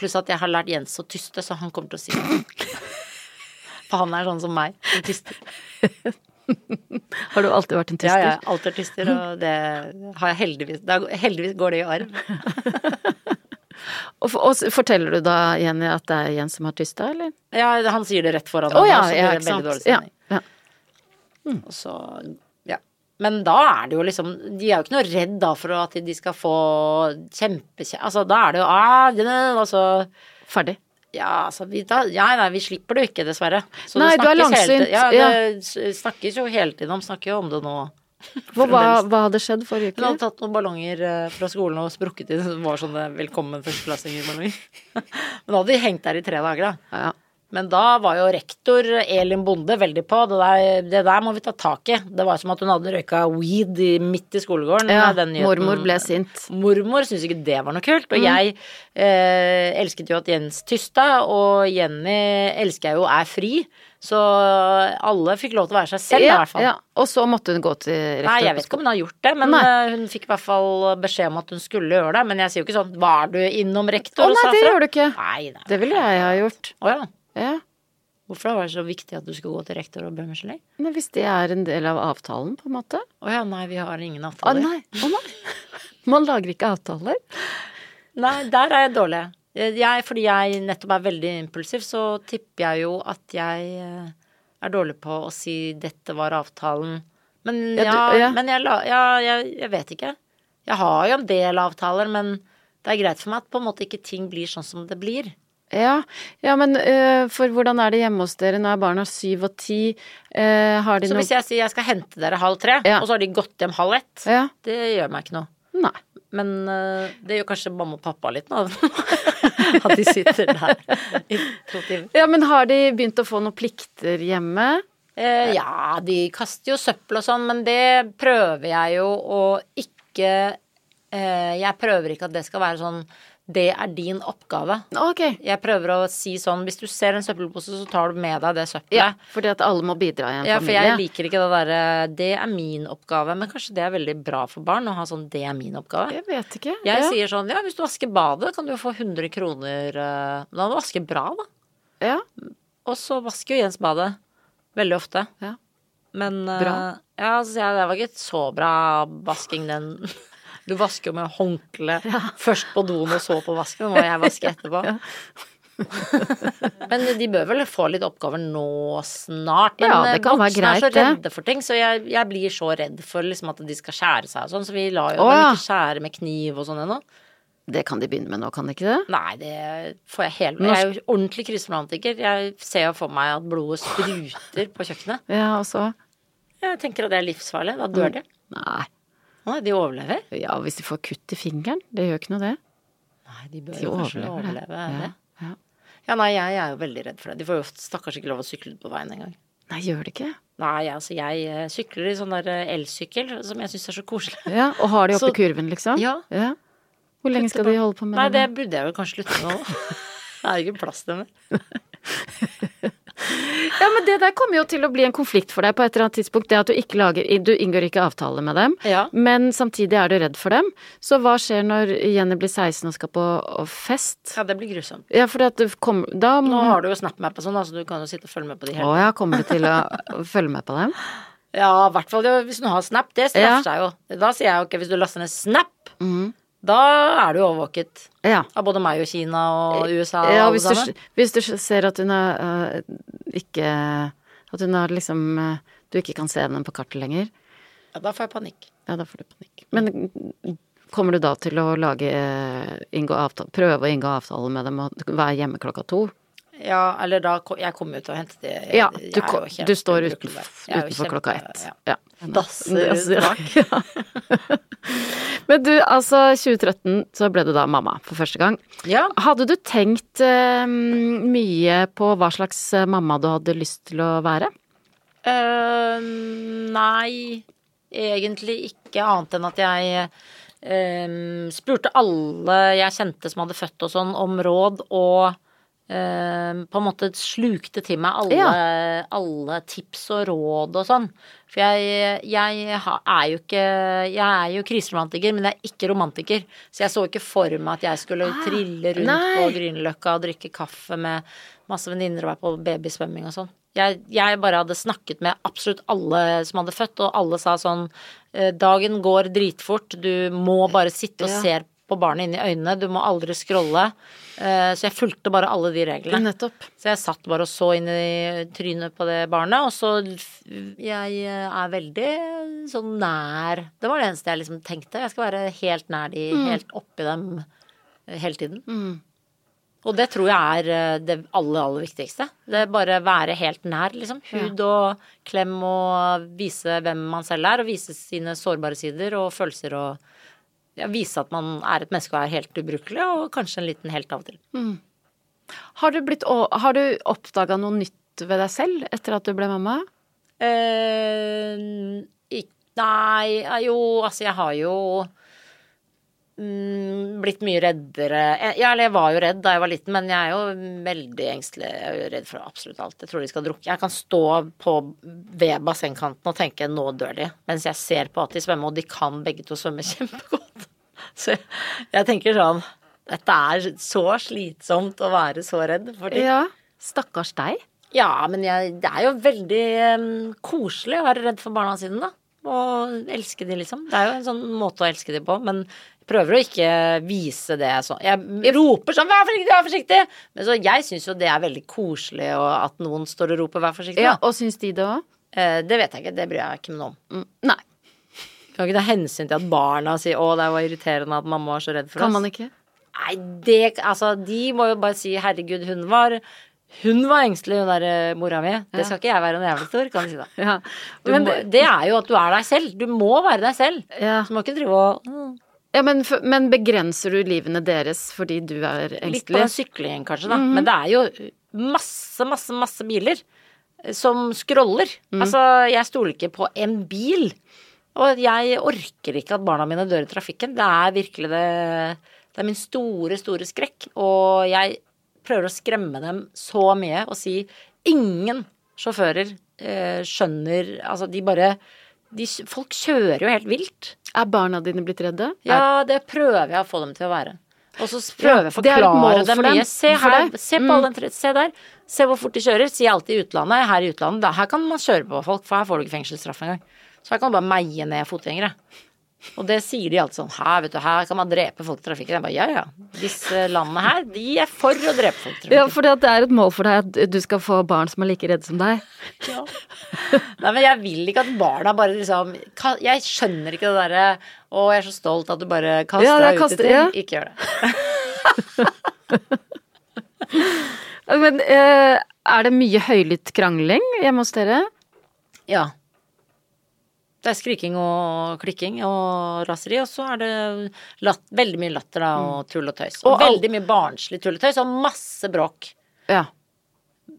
Pluss at jeg har lært Jens å tyste, så han kommer til å si det. For han er sånn som meg, som tyster. Har du alltid vært en Ja, tyster? ja, alltid tyster, og det har jeg heldigvis er, Heldigvis går det i arv. Og, for- og forteller du da Jenny at det er Jens som har tysta, eller? Ja, han sier det rett foran Å meg, ja, så blir ja, det veldig dårlig stemning. Ja, ja. Og så, ja. Men da er det jo liksom De er jo ikke noe redd da for at de skal få kjempekjæ... Altså, da er det jo ah, det, Altså Ferdig. Ja, altså vi, da, ja, nei, vi slipper det jo ikke, dessverre. Så Nei, du er hele langsynt, Ja, ja. det snakkes jo hele tiden om. Snakker jo om det nå. Hva, hva, hadde skjedd forrige Hun hadde tatt noen ballonger eh, fra skolen og sprukket i det. Det var sånne velkommen førsteklassinger-ballonger. Men da hadde de hengt der i tre dager, da. Ja. Men da var jo rektor Elin Bonde veldig på. Det der, det der må vi ta tak i. Det var som at hun hadde røyka weed midt i skolegården. Ja, den mormor ble sint. Mormor syntes ikke det var noe kult. Mm. Og jeg eh, elsket jo at Jens tysta, og Jenny elsker jeg jo er fri. Så alle fikk lov til å være seg selv, i hvert fall. ja. Og så måtte hun gå til rektor. Nei, jeg vet ikke om hun har gjort det, men Nei. eh, hun fikk i hvert fall beskjed om at hun skulle gjøre det. Men jeg sier jo ikke sånn Var du innom rektor Å og nei, det gjør du ikke. Nei, nei. Det ville jeg ha gjort. Å ja. Ja. Hvorfor var det så viktig at du skulle gå til rektor og be om gelé? Hvis det er en del av avtalen, på en måte? Å ja, nei, vi har ingen Å avtaler. nei, å nei. Man lager ikke avtaler. Nei, der er jeg dårlig. Jeg, fordi jeg nettopp er veldig impulsiv, så tipper jeg jo at jeg eh, er dårlig på å si 'dette var avtalen'. Men Ja, ja, du- ja. men jeg, ja, jeg, jeg vet ikke. Jeg har jo en del avtaler, men det er greit for meg at på en måte ikke ting blir sånn som det blir. Ja, ja men uh, for hvordan er det hjemme hos dere? Nå er barna syv og ti. Uh, har de Så noe hvis jeg sier jeg skal hente dere halv tre, Ja. og så har de gått hjem halv ett, Ja. det gjør meg ikke noe. Nei. Men uh, det gjør kanskje mamma og pappa litt nå. At de sitter der i to timer. Ja, men har de begynt å få noen plikter hjemme? Ja, de kaster jo søppel og sånn, men det prøver jeg jo å ikke Jeg prøver ikke at det skal være sånn Det er din oppgave. Okay. Jeg prøver å si sånn Hvis du ser en søppelpose, så tar du med deg det søppelet. Ja, fordi at alle må bidra i en Ja, for jeg liker ikke det derre Det er min oppgave. Men kanskje det er veldig bra for barn å ha sånn Det er min oppgave. Jeg vet ikke. Jeg ja. sier sånn Ja, hvis du vasker badet, kan du jo få 100 kroner Da må du vaske bra, da. Ja. Og så vasker jo Jens badet. Veldig ofte. Ja. Men eh, Bra. Ja, så sier jeg det var ikke så bra vasking, den. Du vasker jo med håndkle først på doen og så på vasken. Nå må jeg vaske etterpå. Men de bør vel få litt oppgaver nå snart. Men Ja, det eh, kan være voksne er så redde for ting, så jeg, jeg blir så redd for liksom at de skal skjære seg og sånn, så vi lar jo Å, dem ja. ikke skjære med kniv og sånn ennå. Det kan de begynne med nå, kan de ikke det? Nei, det får jeg helt Jeg er jo ordentlig kriseromantiker. Jeg ser jo for meg at blodet spruter på kjøkkenet. Ja, og så Jeg tenker at det er livsfarlig. Da dør de. Nei. Nei, de overlever. Ja, hvis de får kutt i fingeren. Det gjør ikke noe, det. Nei, de bør De jo kanskje overleve det. det. Ja, ja. Ja, nei, jeg er jo veldig redd for det. De får jo stakkars ikke lov å sykle ut på veien engang. Nei, gjør det ikke? Nei, altså jeg eh, sykler i sånn der eh, elsykkel som jeg syns er så koselig. Ja, Og har de oppi Så- kurven, liksom? Ja. Hvor lenge skal de holde på med det? Nei, det det? burde jeg vel kanskje slutte med nå. Det er jo ikke plass til mer. Ja, men det der kommer jo til å bli en konflikt for deg på et eller annet tidspunkt. Det at du ikke lager Du inngår ikke avtale med dem, Ja. men samtidig er du redd for dem. Så hva skjer når Jenny blir 16 og skal på fest? Ja, det blir grusomt. Ja, for at du kommer Da må Nå har du jo SnapMap og sånn, altså du kan jo sitte og følge med på de Å ja, kommer du til å følge med på dem? Ja, i hvert fall hvis du har Snap. Det straffer Ja. seg jo. Da sier jeg jo ikke hvis du laster ned Snap, Mhm. Da er du overvåket. Ja. Av både meg og Kina og USA og ja alle hvis, du, sammen. hvis du ser at hun er øh, ikke At hun har liksom øh, Du ikke kan se henne på kartet lenger. Ja, da får jeg panikk. Ja, da får du panikk. Men kommer du da til å lage avtale, prøve å inngå avtale med dem og være hjemme klokka to? Ja, eller da Jeg kommer jo til å hente det. Jeg- Ja, jeg du, jo helt du står utenfor. Jeg utenfor klokka ett. Ja. Ja. Dasser bak. Men du, altså 2013 så ble du da mamma for første gang. Ja. Hadde du tenkt uh, mye på hva slags eh, mamma du hadde lyst til å være? Uh, nei, egentlig ikke annet enn at jeg uh, spurte alle jeg kjente som hadde født og sånn, om råd, og på en måte slukte til meg alle, alle tips og råd og sånn. For jeg, jeg er jo ikke Jeg er jo kriseromantiker, men jeg er ikke romantiker. Så jeg så ikke for meg at jeg skulle trille rundt nei. på Grünerløkka og drikke kaffe med masse venninner og være på babysvømming og sånn. Jeg, jeg bare hadde snakket med absolutt alle som hadde født, og alle sa sånn eh, Dagen går dritfort, du må bare sitte og Ja. se på barnet inn i øynene, du må aldri scrolle. Eh, Så jeg fulgte bare alle de reglene. Nettopp. Så jeg satt bare og så inn i trynet på det barnet, og så Jeg eh, er veldig sånn nær Det var det eneste jeg liksom tenkte. Jeg skal være helt nær de, helt oppi dem eh, hele tiden. Og det tror jeg er det aller, aller viktigste. Det er bare være helt nær, liksom. Hud og klem og vise hvem man selv er, og vise sine sårbare sider og følelser og vise at man er et menneske og er helt ubrukelig, og kanskje en liten helt av og til. Har du, blitt, har du oppdaga noe nytt ved deg selv etter at du ble mamma? Eh, nei, jo, altså jeg har jo mm, blitt mye reddere. Ja, eller jeg var jo redd da jeg var liten, men jeg er jo veldig engstelig. Jeg er jo redd for absolutt alt. Jeg tror de skal drukke. Jeg kan stå på ved bassengkanten og tenke 'nå dør de', mens jeg ser på at de svømmer, og de kan begge to svømme kjempegodt. Så jeg, tenker sånn Dette er så slitsomt å være så redd for ting. Ja. Stakkars deg. Ja, men jeg, det er jo veldig um, koselig å være redd for barna sine, da. Og elske de, liksom. Det er jo en sånn måte å elske de på, men jeg prøver å ikke vise det sånn. Jeg roper sånn 'vær forsiktig, vær forsiktig', men så jeg syns jo det er veldig koselig og at noen står og roper 'vær forsiktig'. Ja. Og syns de det òg? Eh, det vet jeg ikke, det bryr jeg meg ikke noe om. Mm, Nei, Kan ikke ta hensyn til at barna sier 'å, det var irriterende at mamma var så redd for kan oss'. man ikke? Nei, det Altså, de må jo bare si 'herregud, hun var hun var engstelig, hun der eh, mora mi'. Det skal ikke jeg være en jævlig stor, kan du si da. Ja. Men, må, det er jo at du er deg selv. Du må være deg selv. ja. Så må ikke drive og mm, ja, men, men begrenser du livene deres fordi du er engstelig? Litt på den syklingen, kanskje, da. Men det er jo masse, masse, masse biler eh, som scroller. Altså, jeg stoler ikke på en bil. Og jeg orker ikke at barna mine dør i trafikken. Det er virkelig det Det er min store, store skrekk. Og jeg prøver å skremme dem så mye og si ingen sjåfører eh, skjønner Altså, de bare de, Folk kjører jo helt vilt. Er barna dine blitt redde? Ja, det prøver jeg å få dem til å være. Og så prøver jeg å forklare dem mye. Se her, se på all den tre- Se der. Se hvor fort de kjører. Sier alltid i utlandet. Her i utlandet, her kan man kjøre på folk, for her får du ikke fengselsstraff engang. Så her kan du bare meie ned fotgjengere. Og det sier de alltid sånn Her, vet du, her kan man drepe folk i trafikken. Jeg bare ja, ja. Disse landene her, de er for å drepe folk i Ja, for det er et mål for deg at du skal få barn som er like redde som deg. Ja. Nei, men jeg vil ikke at barna bare liksom Jeg skjønner ikke det derre Å, jeg er så stolt at du bare kaster Ja, deg ut i ting. ja. Ikke gjør det. Men eh, er det mye høylytt krangling hjemme hos dere? Ja. Det er skriking og klikking og raseri, og så er det latt, veldig mye latter da, og tull og tøys. Og, Og veldig mye barnslig tull og tøys, og masse bråk. Ja.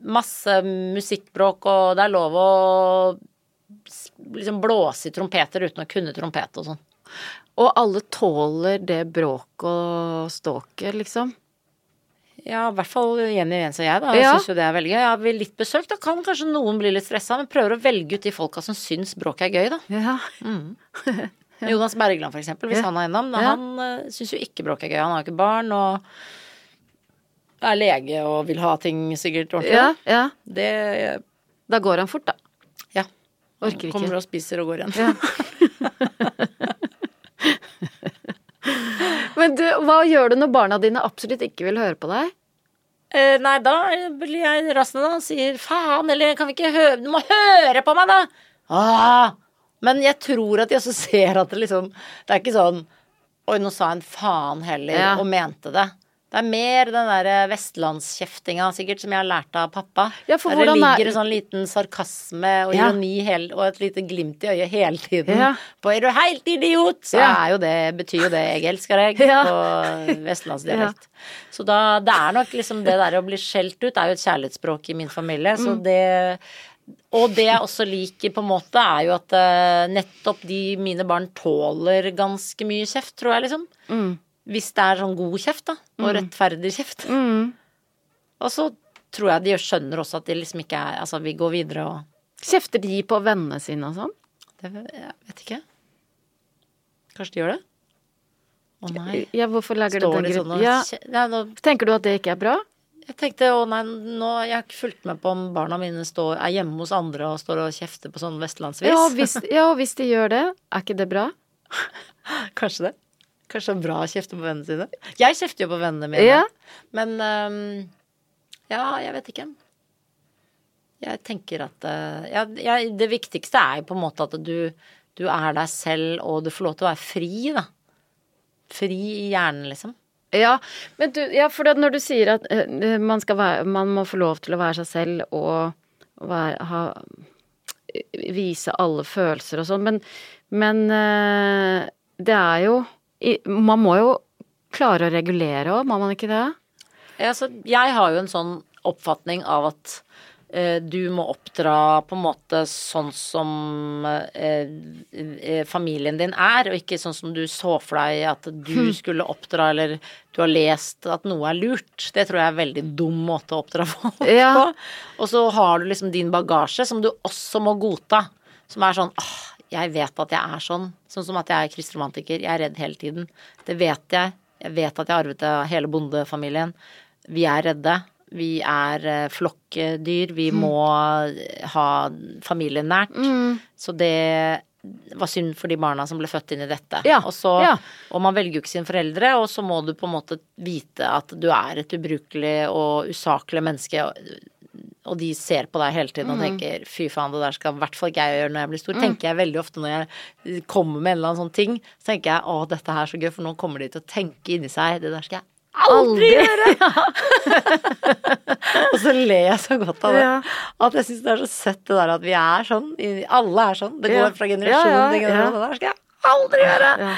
Masse musikkbråk, og det er lov å liksom blåse i trompeter uten å kunne trompet og sånn. Og alle tåler det bråket og ståket, liksom? Ja, i hvert fall Jenny Jens og jeg, da. Jeg Ja. syns jo det er veldig gøy. Jeg har litt besøk, da kan kanskje noen bli litt stressa, men prøver å velge ut de folka som syns bråk er gøy, da. Ja. Jonas Bergland, for eksempel, hvis Ja. han er innom. Ja. Han uh, syns jo ikke bråk er gøy. Han har jo ikke barn og er lege og vil ha ting sikkert ordentlig. ja, ja. Det Da går han fort, da. Ja. Orker ikke. Kommer og spiser og går igjen. Ja. Men du, hva gjør du når barna dine absolutt ikke vil høre på deg? Eh, nei, da blir jeg rasende da og sier faen, eller kan vi ikke høre Du må høre på meg, da! Ah, Men jeg tror at de også ser at det liksom Det er ikke sånn Oi, nå sa jeg en faen heller, Ja. og mente det. Det er mer den der vestlandskjeftinga sikkert som jeg har lært av pappa. Ja, for der det er- ligger en sånn liten sarkasme og Ja. ironi hele, og et lite glimt i øyet hele tiden. Ja. På 'er du helt idiot', så Ja. er jo det, betyr jo det 'jeg elsker deg' på vestlandsdialekt. Så da, det er nok liksom det der å bli skjelt ut er jo et kjærlighetsspråk i min familie, så Mm. det og det jeg også liker, på en måte, er jo at eh, nettopp de mine barn tåler ganske mye kjeft, tror jeg, liksom. Mm. Hvis det er sånn god kjeft, da. Og rettferdig kjeft. Mm. Og så tror jeg de skjønner også at de liksom ikke er Altså, vi går videre og Kjefter de på vennene sine og sånn? det, Jeg vet ikke. Kanskje de gjør det? Å nei. Ja, hvorfor lager Står de sånn og Ja, ja, nå, tenker du at det ikke er bra? Jeg tenkte å nei, nå Jeg har ikke fulgt med på om barna mine står, er hjemme hos andre og står og kjefter på sånn vestlandsvis. Ja, hvis, ja, hvis de gjør det, er ikke det bra? Kanskje det. Kanskje det er bra å kjefte på vennene sine. Jeg kjefter jo på vennene mine. Ja. Men um, ja, jeg vet ikke. Jeg tenker at øh, ja, jeg, Det viktigste er jo på en måte at du, du er deg selv, og du får lov til å være fri, da. Fri i hjernen, liksom. Ja, men du, ja, for når du sier at uh, man, være, man må få lov til å være seg selv og være, ha, vise alle følelser og sånn, men, men uh, det er jo Man må jo klare å regulere òg, må man ikke det? Altså, jeg har jo en sånn oppfatning av at eh, du må oppdra på en måte sånn som eh, eh, familien din er, og ikke sånn som du så for deg at du skulle oppdra, eller du har lest at noe er lurt. Det tror jeg er en veldig dum måte å oppdra folk Ja. på. Og så har du liksom din bagasje som du også må godta. Som er sånn åh, jeg vet at jeg er sånn. Sånn som at jeg er kristromantiker. Jeg er redd hele tiden. Det vet jeg. Jeg vet at jeg arvet det av hele bondefamilien. Vi er redde. Vi er eh, flokkdyr. Vi må eh, ha familien nært. Så det var synd for de barna som ble født inn i dette. Ja, Og, så, ja. og man velger jo ikke sine foreldre, og så må du på en måte vite at du er et ubrukelig og usaklig menneske. Og de ser på deg hele tiden og tenker 'fy faen, det der skal i hvert fall ikke jeg gjøre når jeg blir stor'. Tenker jeg veldig ofte når jeg kommer med en eller annen sånn ting, så tenker jeg 'å, dette her er så gøy', for nå kommer de til å tenke inni seg 'det der skal jeg aldri gjøre'. og så ler jeg så godt av det. Ja. At jeg syns det er så søtt det der at vi er sånn. Alle er sånn. Det Ja. går fra generasjon Ja, ja, til generasjon. ja. Det der skal jeg aldri gjøre. Ja.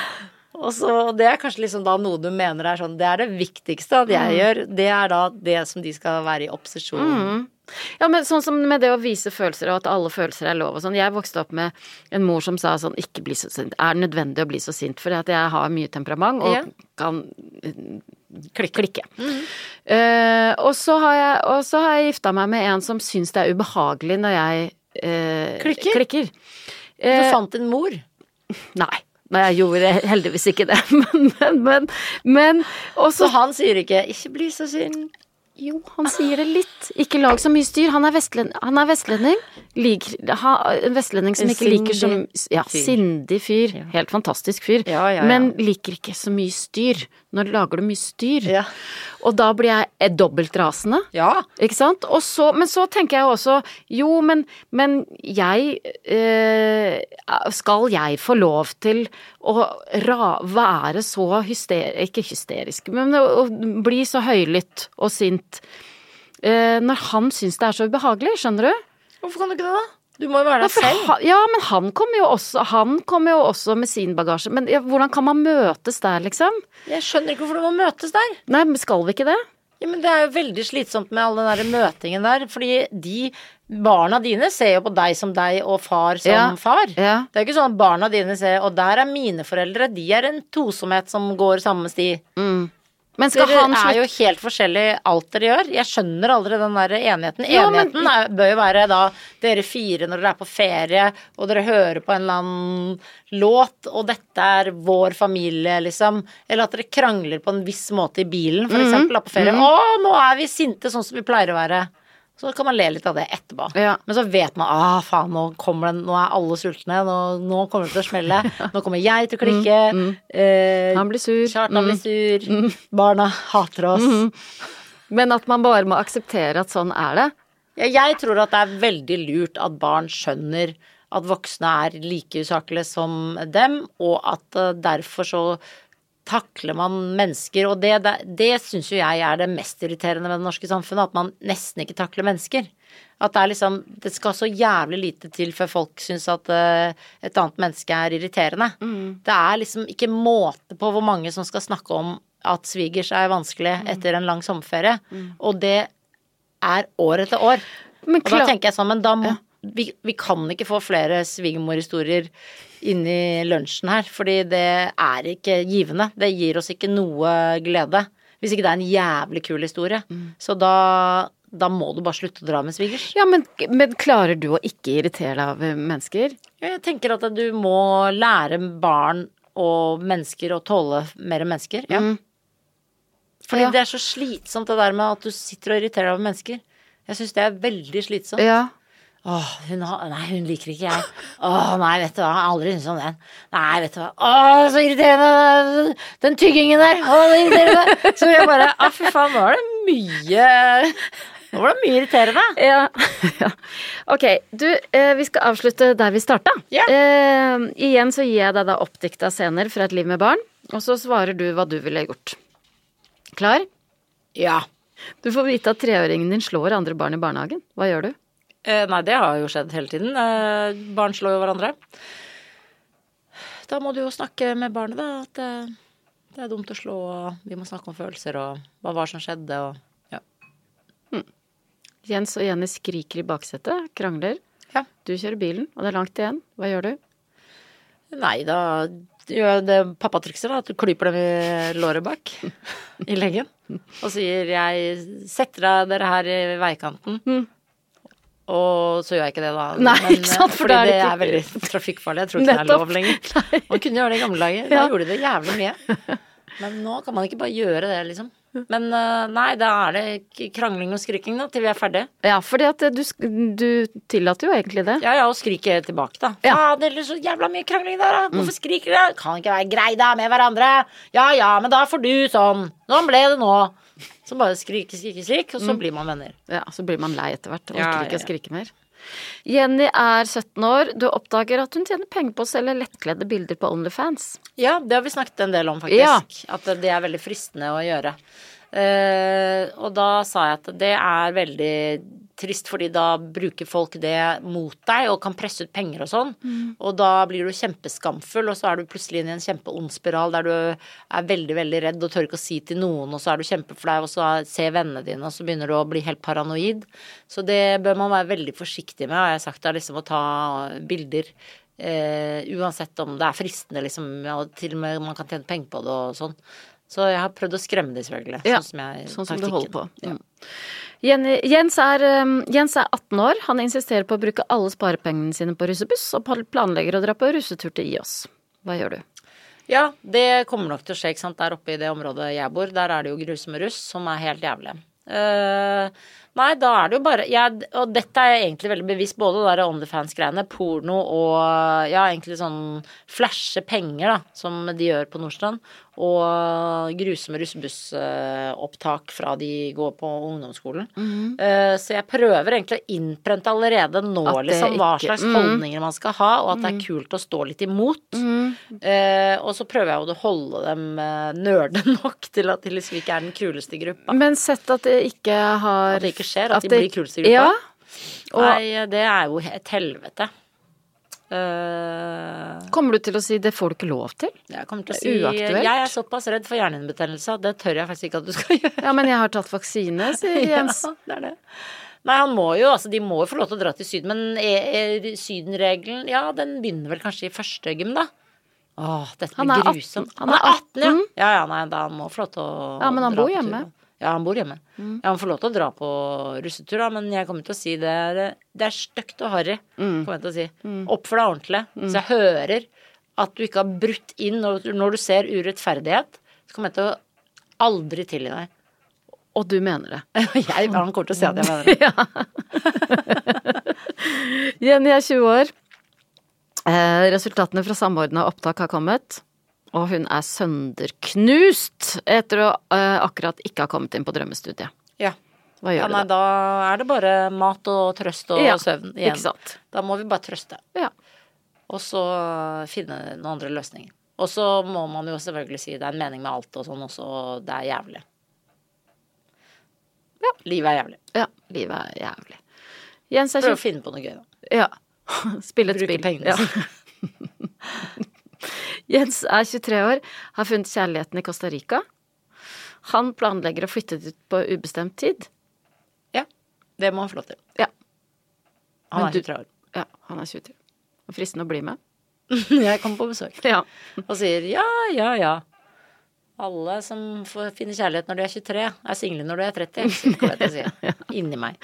Og så, Det er kanskje liksom da noe du mener er sånn Det er det viktigste at jeg gjør. Det er da det som de skal være i opposisjon. Ja, men sånn som med det å vise følelser, og at alle følelser er lov og sånn. Jeg vokste opp med en mor som sa sånn, ikke bli så sint. Er det nødvendig å bli så sint? For at jeg har mye temperament og Ja. kan klikke. klikke. Eh, og, så har jeg, og så har jeg gifta meg med en som syns det er ubehagelig når jeg uh, Klikker? klikker. Du Eh, fant din mor. nei. Nei, jeg gjorde heldigvis ikke det. Men, men, men, men også, Så han sier ikke 'ikke bli så synd'. Jo, han sier det litt. Ikke lag så mye styr. Han er, vestlend, han er vestlending. Lik, ha, en vestlending som ikke liker så Ja, sindig fyr. Helt fantastisk fyr. Ja, ja, ja. Men liker ikke så mye styr. Når lager du mye styr? Ja. Og da blir jeg eh, dobbelt rasende. Ja. Ikke sant? Så, men så tenker jeg også Jo, men, men jeg eh, Skal jeg få lov til å ra, være så hysterisk Ikke hysterisk, men å, å bli så høylytt og sint eh, når han syns det er så ubehagelig, skjønner du? Hvorfor kan du ikke det, da? Du må jo være Ja, deg selv. Han, ja, men han kommer jo også, jo også med sin bagasje. Men ja, hvordan kan man møtes der, liksom? Jeg skjønner ikke hvorfor du må møtes der. Nei, men skal vi ikke det? Ja, men Det er jo veldig slitsomt med all den der møtingen der. Fordi de barna dine ser jo på deg som deg og far som Ja, far. ja. Det er ikke sånn at barna dine ser Og der er mine foreldre. De er en tosomhet som går samme sti. Men skal Dere han er jo helt forskjellig alt dere gjør. Jeg skjønner aldri den der enigheten. Men- Enigheten er, bør jo være da dere fire når dere er på ferie, og dere hører på en eller annen låt, og dette er vår familie, liksom. Eller at dere krangler på en viss måte i bilen, for Mhm. eksempel, da på ferie. Å, nå er vi sinte sånn som vi pleier å være. Så kan man le litt av det etterpå. Ja. Men så vet man ah, faen, nå kommer den, nå er alle sultne, nå, nå kommer det til å smelle. Nå kommer jeg til å klikke. Eh, Han blir sur. Kjartan blir Mm. sur. Barna hater oss. Men at man bare må akseptere at sånn er det. Ja, jeg tror at det er veldig lurt at barn skjønner at voksne er like usaklige som dem, og at eh, derfor så takler man mennesker, og det, det, det syns jo jeg er det mest irriterende med det norske samfunnet, at man nesten ikke takler mennesker. At det er liksom Det skal så jævlig lite til før folk syns at uh, et annet menneske er irriterende. Det er liksom ikke måte på hvor mange som skal snakke om at svigers er vanskelig etter en lang sommerferie, og det er år etter år. Men Og da tenker jeg sånn, men da må vi, vi kan ikke få flere svigermorhistorier inn i lunsjen her, fordi det er ikke givende. Det gir oss ikke noe glede. Hvis ikke det er en jævlig kul historie. Så da, da må du bare slutte å dra med svigers. Ja, men, men klarer du å ikke irritere deg av mennesker? Jeg tenker at du må lære barn og mennesker å tåle mer mennesker. Ja. Fordi Ja. det er så slitsomt det der med at du sitter og irriterer deg over mennesker. Jeg syns det er veldig slitsomt. Ja. Åh, hun har Nei, hun liker ikke jeg. Åh, nei, vet du hva. Jeg har aldri syntes om den. Nei, vet du hva. Åh, så irriterende. Den tyggingen der. Åh, det er irriterende. Så jeg bare Å, fy faen, nå var det mye Nå var det mye irriterende. Ja. ja. Ok, du, eh, vi skal avslutte der vi starta. Ja. Eh, igjen så gir jeg deg da oppdikta scener fra et liv med barn, og så svarer du hva du ville gjort. Klar? Ja. Du får vite at treåringen din slår andre barn i barnehagen. Hva gjør du? Eh, nei, det har jo skjedd hele tiden. Eh, barn slår jo hverandre. Da må du jo snakke med barnet, da. At eh, det er dumt å slå, og vi må snakke om følelser, og hva var som skjedde, og ja. Jens og Jenny skriker i baksetet, krangler. Ja. Du kjører bilen, og det er langt igjen. Hva gjør du? Nei, da gjør jeg det pappatrikset, da. At du klyper dem i låret bak. I leggen. Og sier 'jeg setter deg dere her i veikanten'. Og så gjør jeg ikke det, da. Nei, Men, ikke sant, for fordi det er det er veldig trafikkfarlig. Jeg tror ikke det er lov lenger. Man kunne gjøre det i gamle dager. Da Ja. gjorde de det jævlig mye. Men nå kan man ikke bare gjøre det, liksom. Men eh, nei, da er det krangling og skriking da, til vi er ferdige. Ja, fordi at du, du tillater jo egentlig det. Ja, ja, og skrike tilbake, da. Ja. Det er så jævla mye krangling der, da. Hvorfor skriker dere? Kan ikke være grei, da, med hverandre. Ja ja, men da får du sånn. Sånn ble det nå. Så bare skriker, skriker, skriker, og så blir man venner. Ja, Så blir man lei etter hvert Orker Ja, ikke å skrike mer. Jenny er 17 år. Du oppdager at hun tjener penger på å selge lettkledde bilder på Onlyfans. Ja, det har vi snakket en del om, faktisk. Ja. At det er veldig fristende å gjøre. Uh, og da sa jeg at det er veldig trist, fordi da bruker folk det mot deg og kan presse ut penger og sånn. Og da blir du kjempeskamfull, og så er du plutselig inne i en kjempeond spiral der du er veldig, veldig redd og tør ikke å si til noen, og så er du kjempeflau, og så ser vennene dine, og så begynner du å bli helt paranoid. Så det bør man være veldig forsiktig med, har jeg sagt, er liksom å ta bilder. Eh, uansett om det er fristende, liksom, og til og med man kan tjene penger på det og sånn. Så jeg har prøvd å skremme dem, selvfølgelig. Ja, sånn som, jeg, Sånn som du holder på. Mm. Jens, er, um, Jens er 18 år. Han insisterer på å bruke alle sparepengene sine på russebuss, og planlegger å dra på russetur til IOS. Hva gjør du? Ja, det kommer nok til å skje, ikke sant. Der oppe i det området jeg bor, der er det jo grusomme russ som er helt jævlig. Uh, nei, da er det jo bare jeg, Og dette er jeg egentlig veldig bevisst, både det der OnlyFans-greiene, porno og ja, egentlig sånn flashe penger, da, som de gjør på Nordstrand. Og grusomme russebussopptak fra de går på ungdomsskolen. Mm. så jeg prøver egentlig å innprente allerede nå liksom hva ikke- slags mm. holdninger man skal ha, og at det er kult å stå litt imot. Eh, og så prøver jeg å holde dem eh, nerde nok til at de liksom ikke er den kuleste gruppa. Men sett at det ikke har At det ikke skjer, at, de blir kuleste gruppa. Ja, og- Nei, det er jo et helvete. Eh, Kommer du til å si 'det får du ikke lov til'? jeg kommer til å si uaktuelt. Jeg er såpass redd for hjernehinnebetennelse at det tør jeg faktisk ikke at du skal gjøre. Ja, men jeg har tatt vaksine, sier Jens. Ja, det er det. Nei, han må jo, altså de må jo få lov til å dra til Syden, men er, er Syden-regelen, ja, den begynner vel kanskje i første gym, da. Åh, dette blir 18. grusomt. Han er er 18, ja. Ja, ja, nei, da han må få lov til å Ja, men han bor hjemme. Mm. Ja, han bor hjemme. Ja, han får lov til å dra på russetur, da, men jeg kommer til å si det er, det er stygt og harry. Mm. Kommer jeg til å si. Oppfør deg ordentlig. Så jeg hører at du ikke har brutt inn når, når du ser urettferdighet. Så kommer jeg til å aldri tilgi deg. Og du mener det. Jeg, han kommer til å si at jeg mener det. Jenny er 20 år. Eh, resultatene fra samordna opptak har kommet, og hun er sønderknust etter å uh, akkurat ikke ha kommet inn på drømmestudiet. Ja. Hva gjør Ja, nei, du da? da er det bare mat og trøst og Ja, søvn igjen. ikke sant. Da må vi bare trøste. Ja. Og så finne noen andre løsninger. Og så må man jo selvfølgelig si det er en mening med alt og sånn også, og det er jævlig. Ja. Livet er jævlig. Ja, livet er jævlig. Jens er Prøv å finne på noe gøy, da. Ja. Spille et Bruke spill. pengene Ja. Jens er 23 år, har funnet kjærligheten i Costa Rica. Han planlegger å flytte dit på ubestemt tid. Ja. Det må han få lov til. Ja. Han er 23 år. Ja, han er 23. Og fristende å bli med. Jeg kommer på besøk Ja. og sier ja, ja, ja. Alle som får finne kjærlighet når de er 23, er single når de er 30. Så kommer jeg til å si. Inni meg.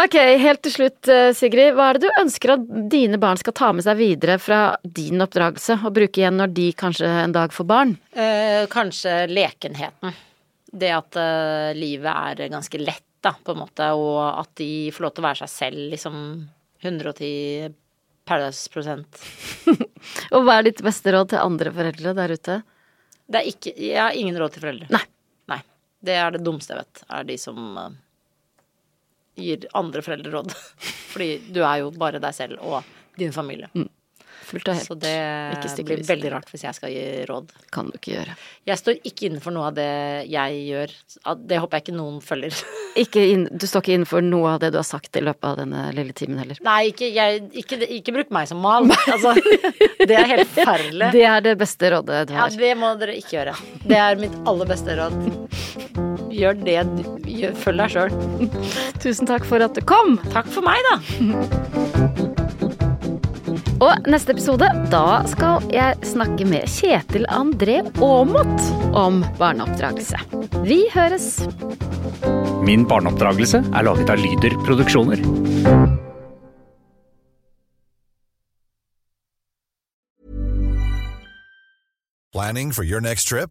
Ok, helt til slutt, eh, Sigrid. Hva er det du ønsker at dine barn skal ta med seg videre fra din oppdragelse, og bruke igjen når de kanskje en dag får barn? Eh, kanskje lekenheten. Det at eh, livet er ganske lett, da, på en måte, og at de får lov til å være seg selv, liksom 110 Paradise prosent. Og hva er ditt beste råd til andre foreldre der ute? Det er ikke Jeg har ingen råd til foreldre. Nei. Nei. Det er det dummeste jeg vet, er de som uh, gir andre foreldre råd. Fordi du er jo bare deg selv og din familie. Fullt og helt. Så det Ikke blir veldig rart hvis jeg skal gi råd. Kan du ikke gjøre. Jeg står ikke innenfor noe av det jeg gjør. Det håper jeg ikke noen følger. Ikke inn, du står ikke innenfor noe av det du har sagt i løpet av denne lille timen heller. Nei, ikke, jeg, ikke, ikke bruk meg som mal. Altså, det er helt forferdelig. Det er det beste rådet du Ja, har. det må dere ikke gjøre. Det er mitt aller beste råd. Gjør det du gjør, Følg deg sjøl. Tusen takk for at du kom! Takk for meg, da. Og neste episode, da skal jeg snakke med Kjetil André Aamodt om barneoppdragelse. Vi høres! Min barneoppdragelse er laget av Lyder Produksjoner. Planning for your next trip?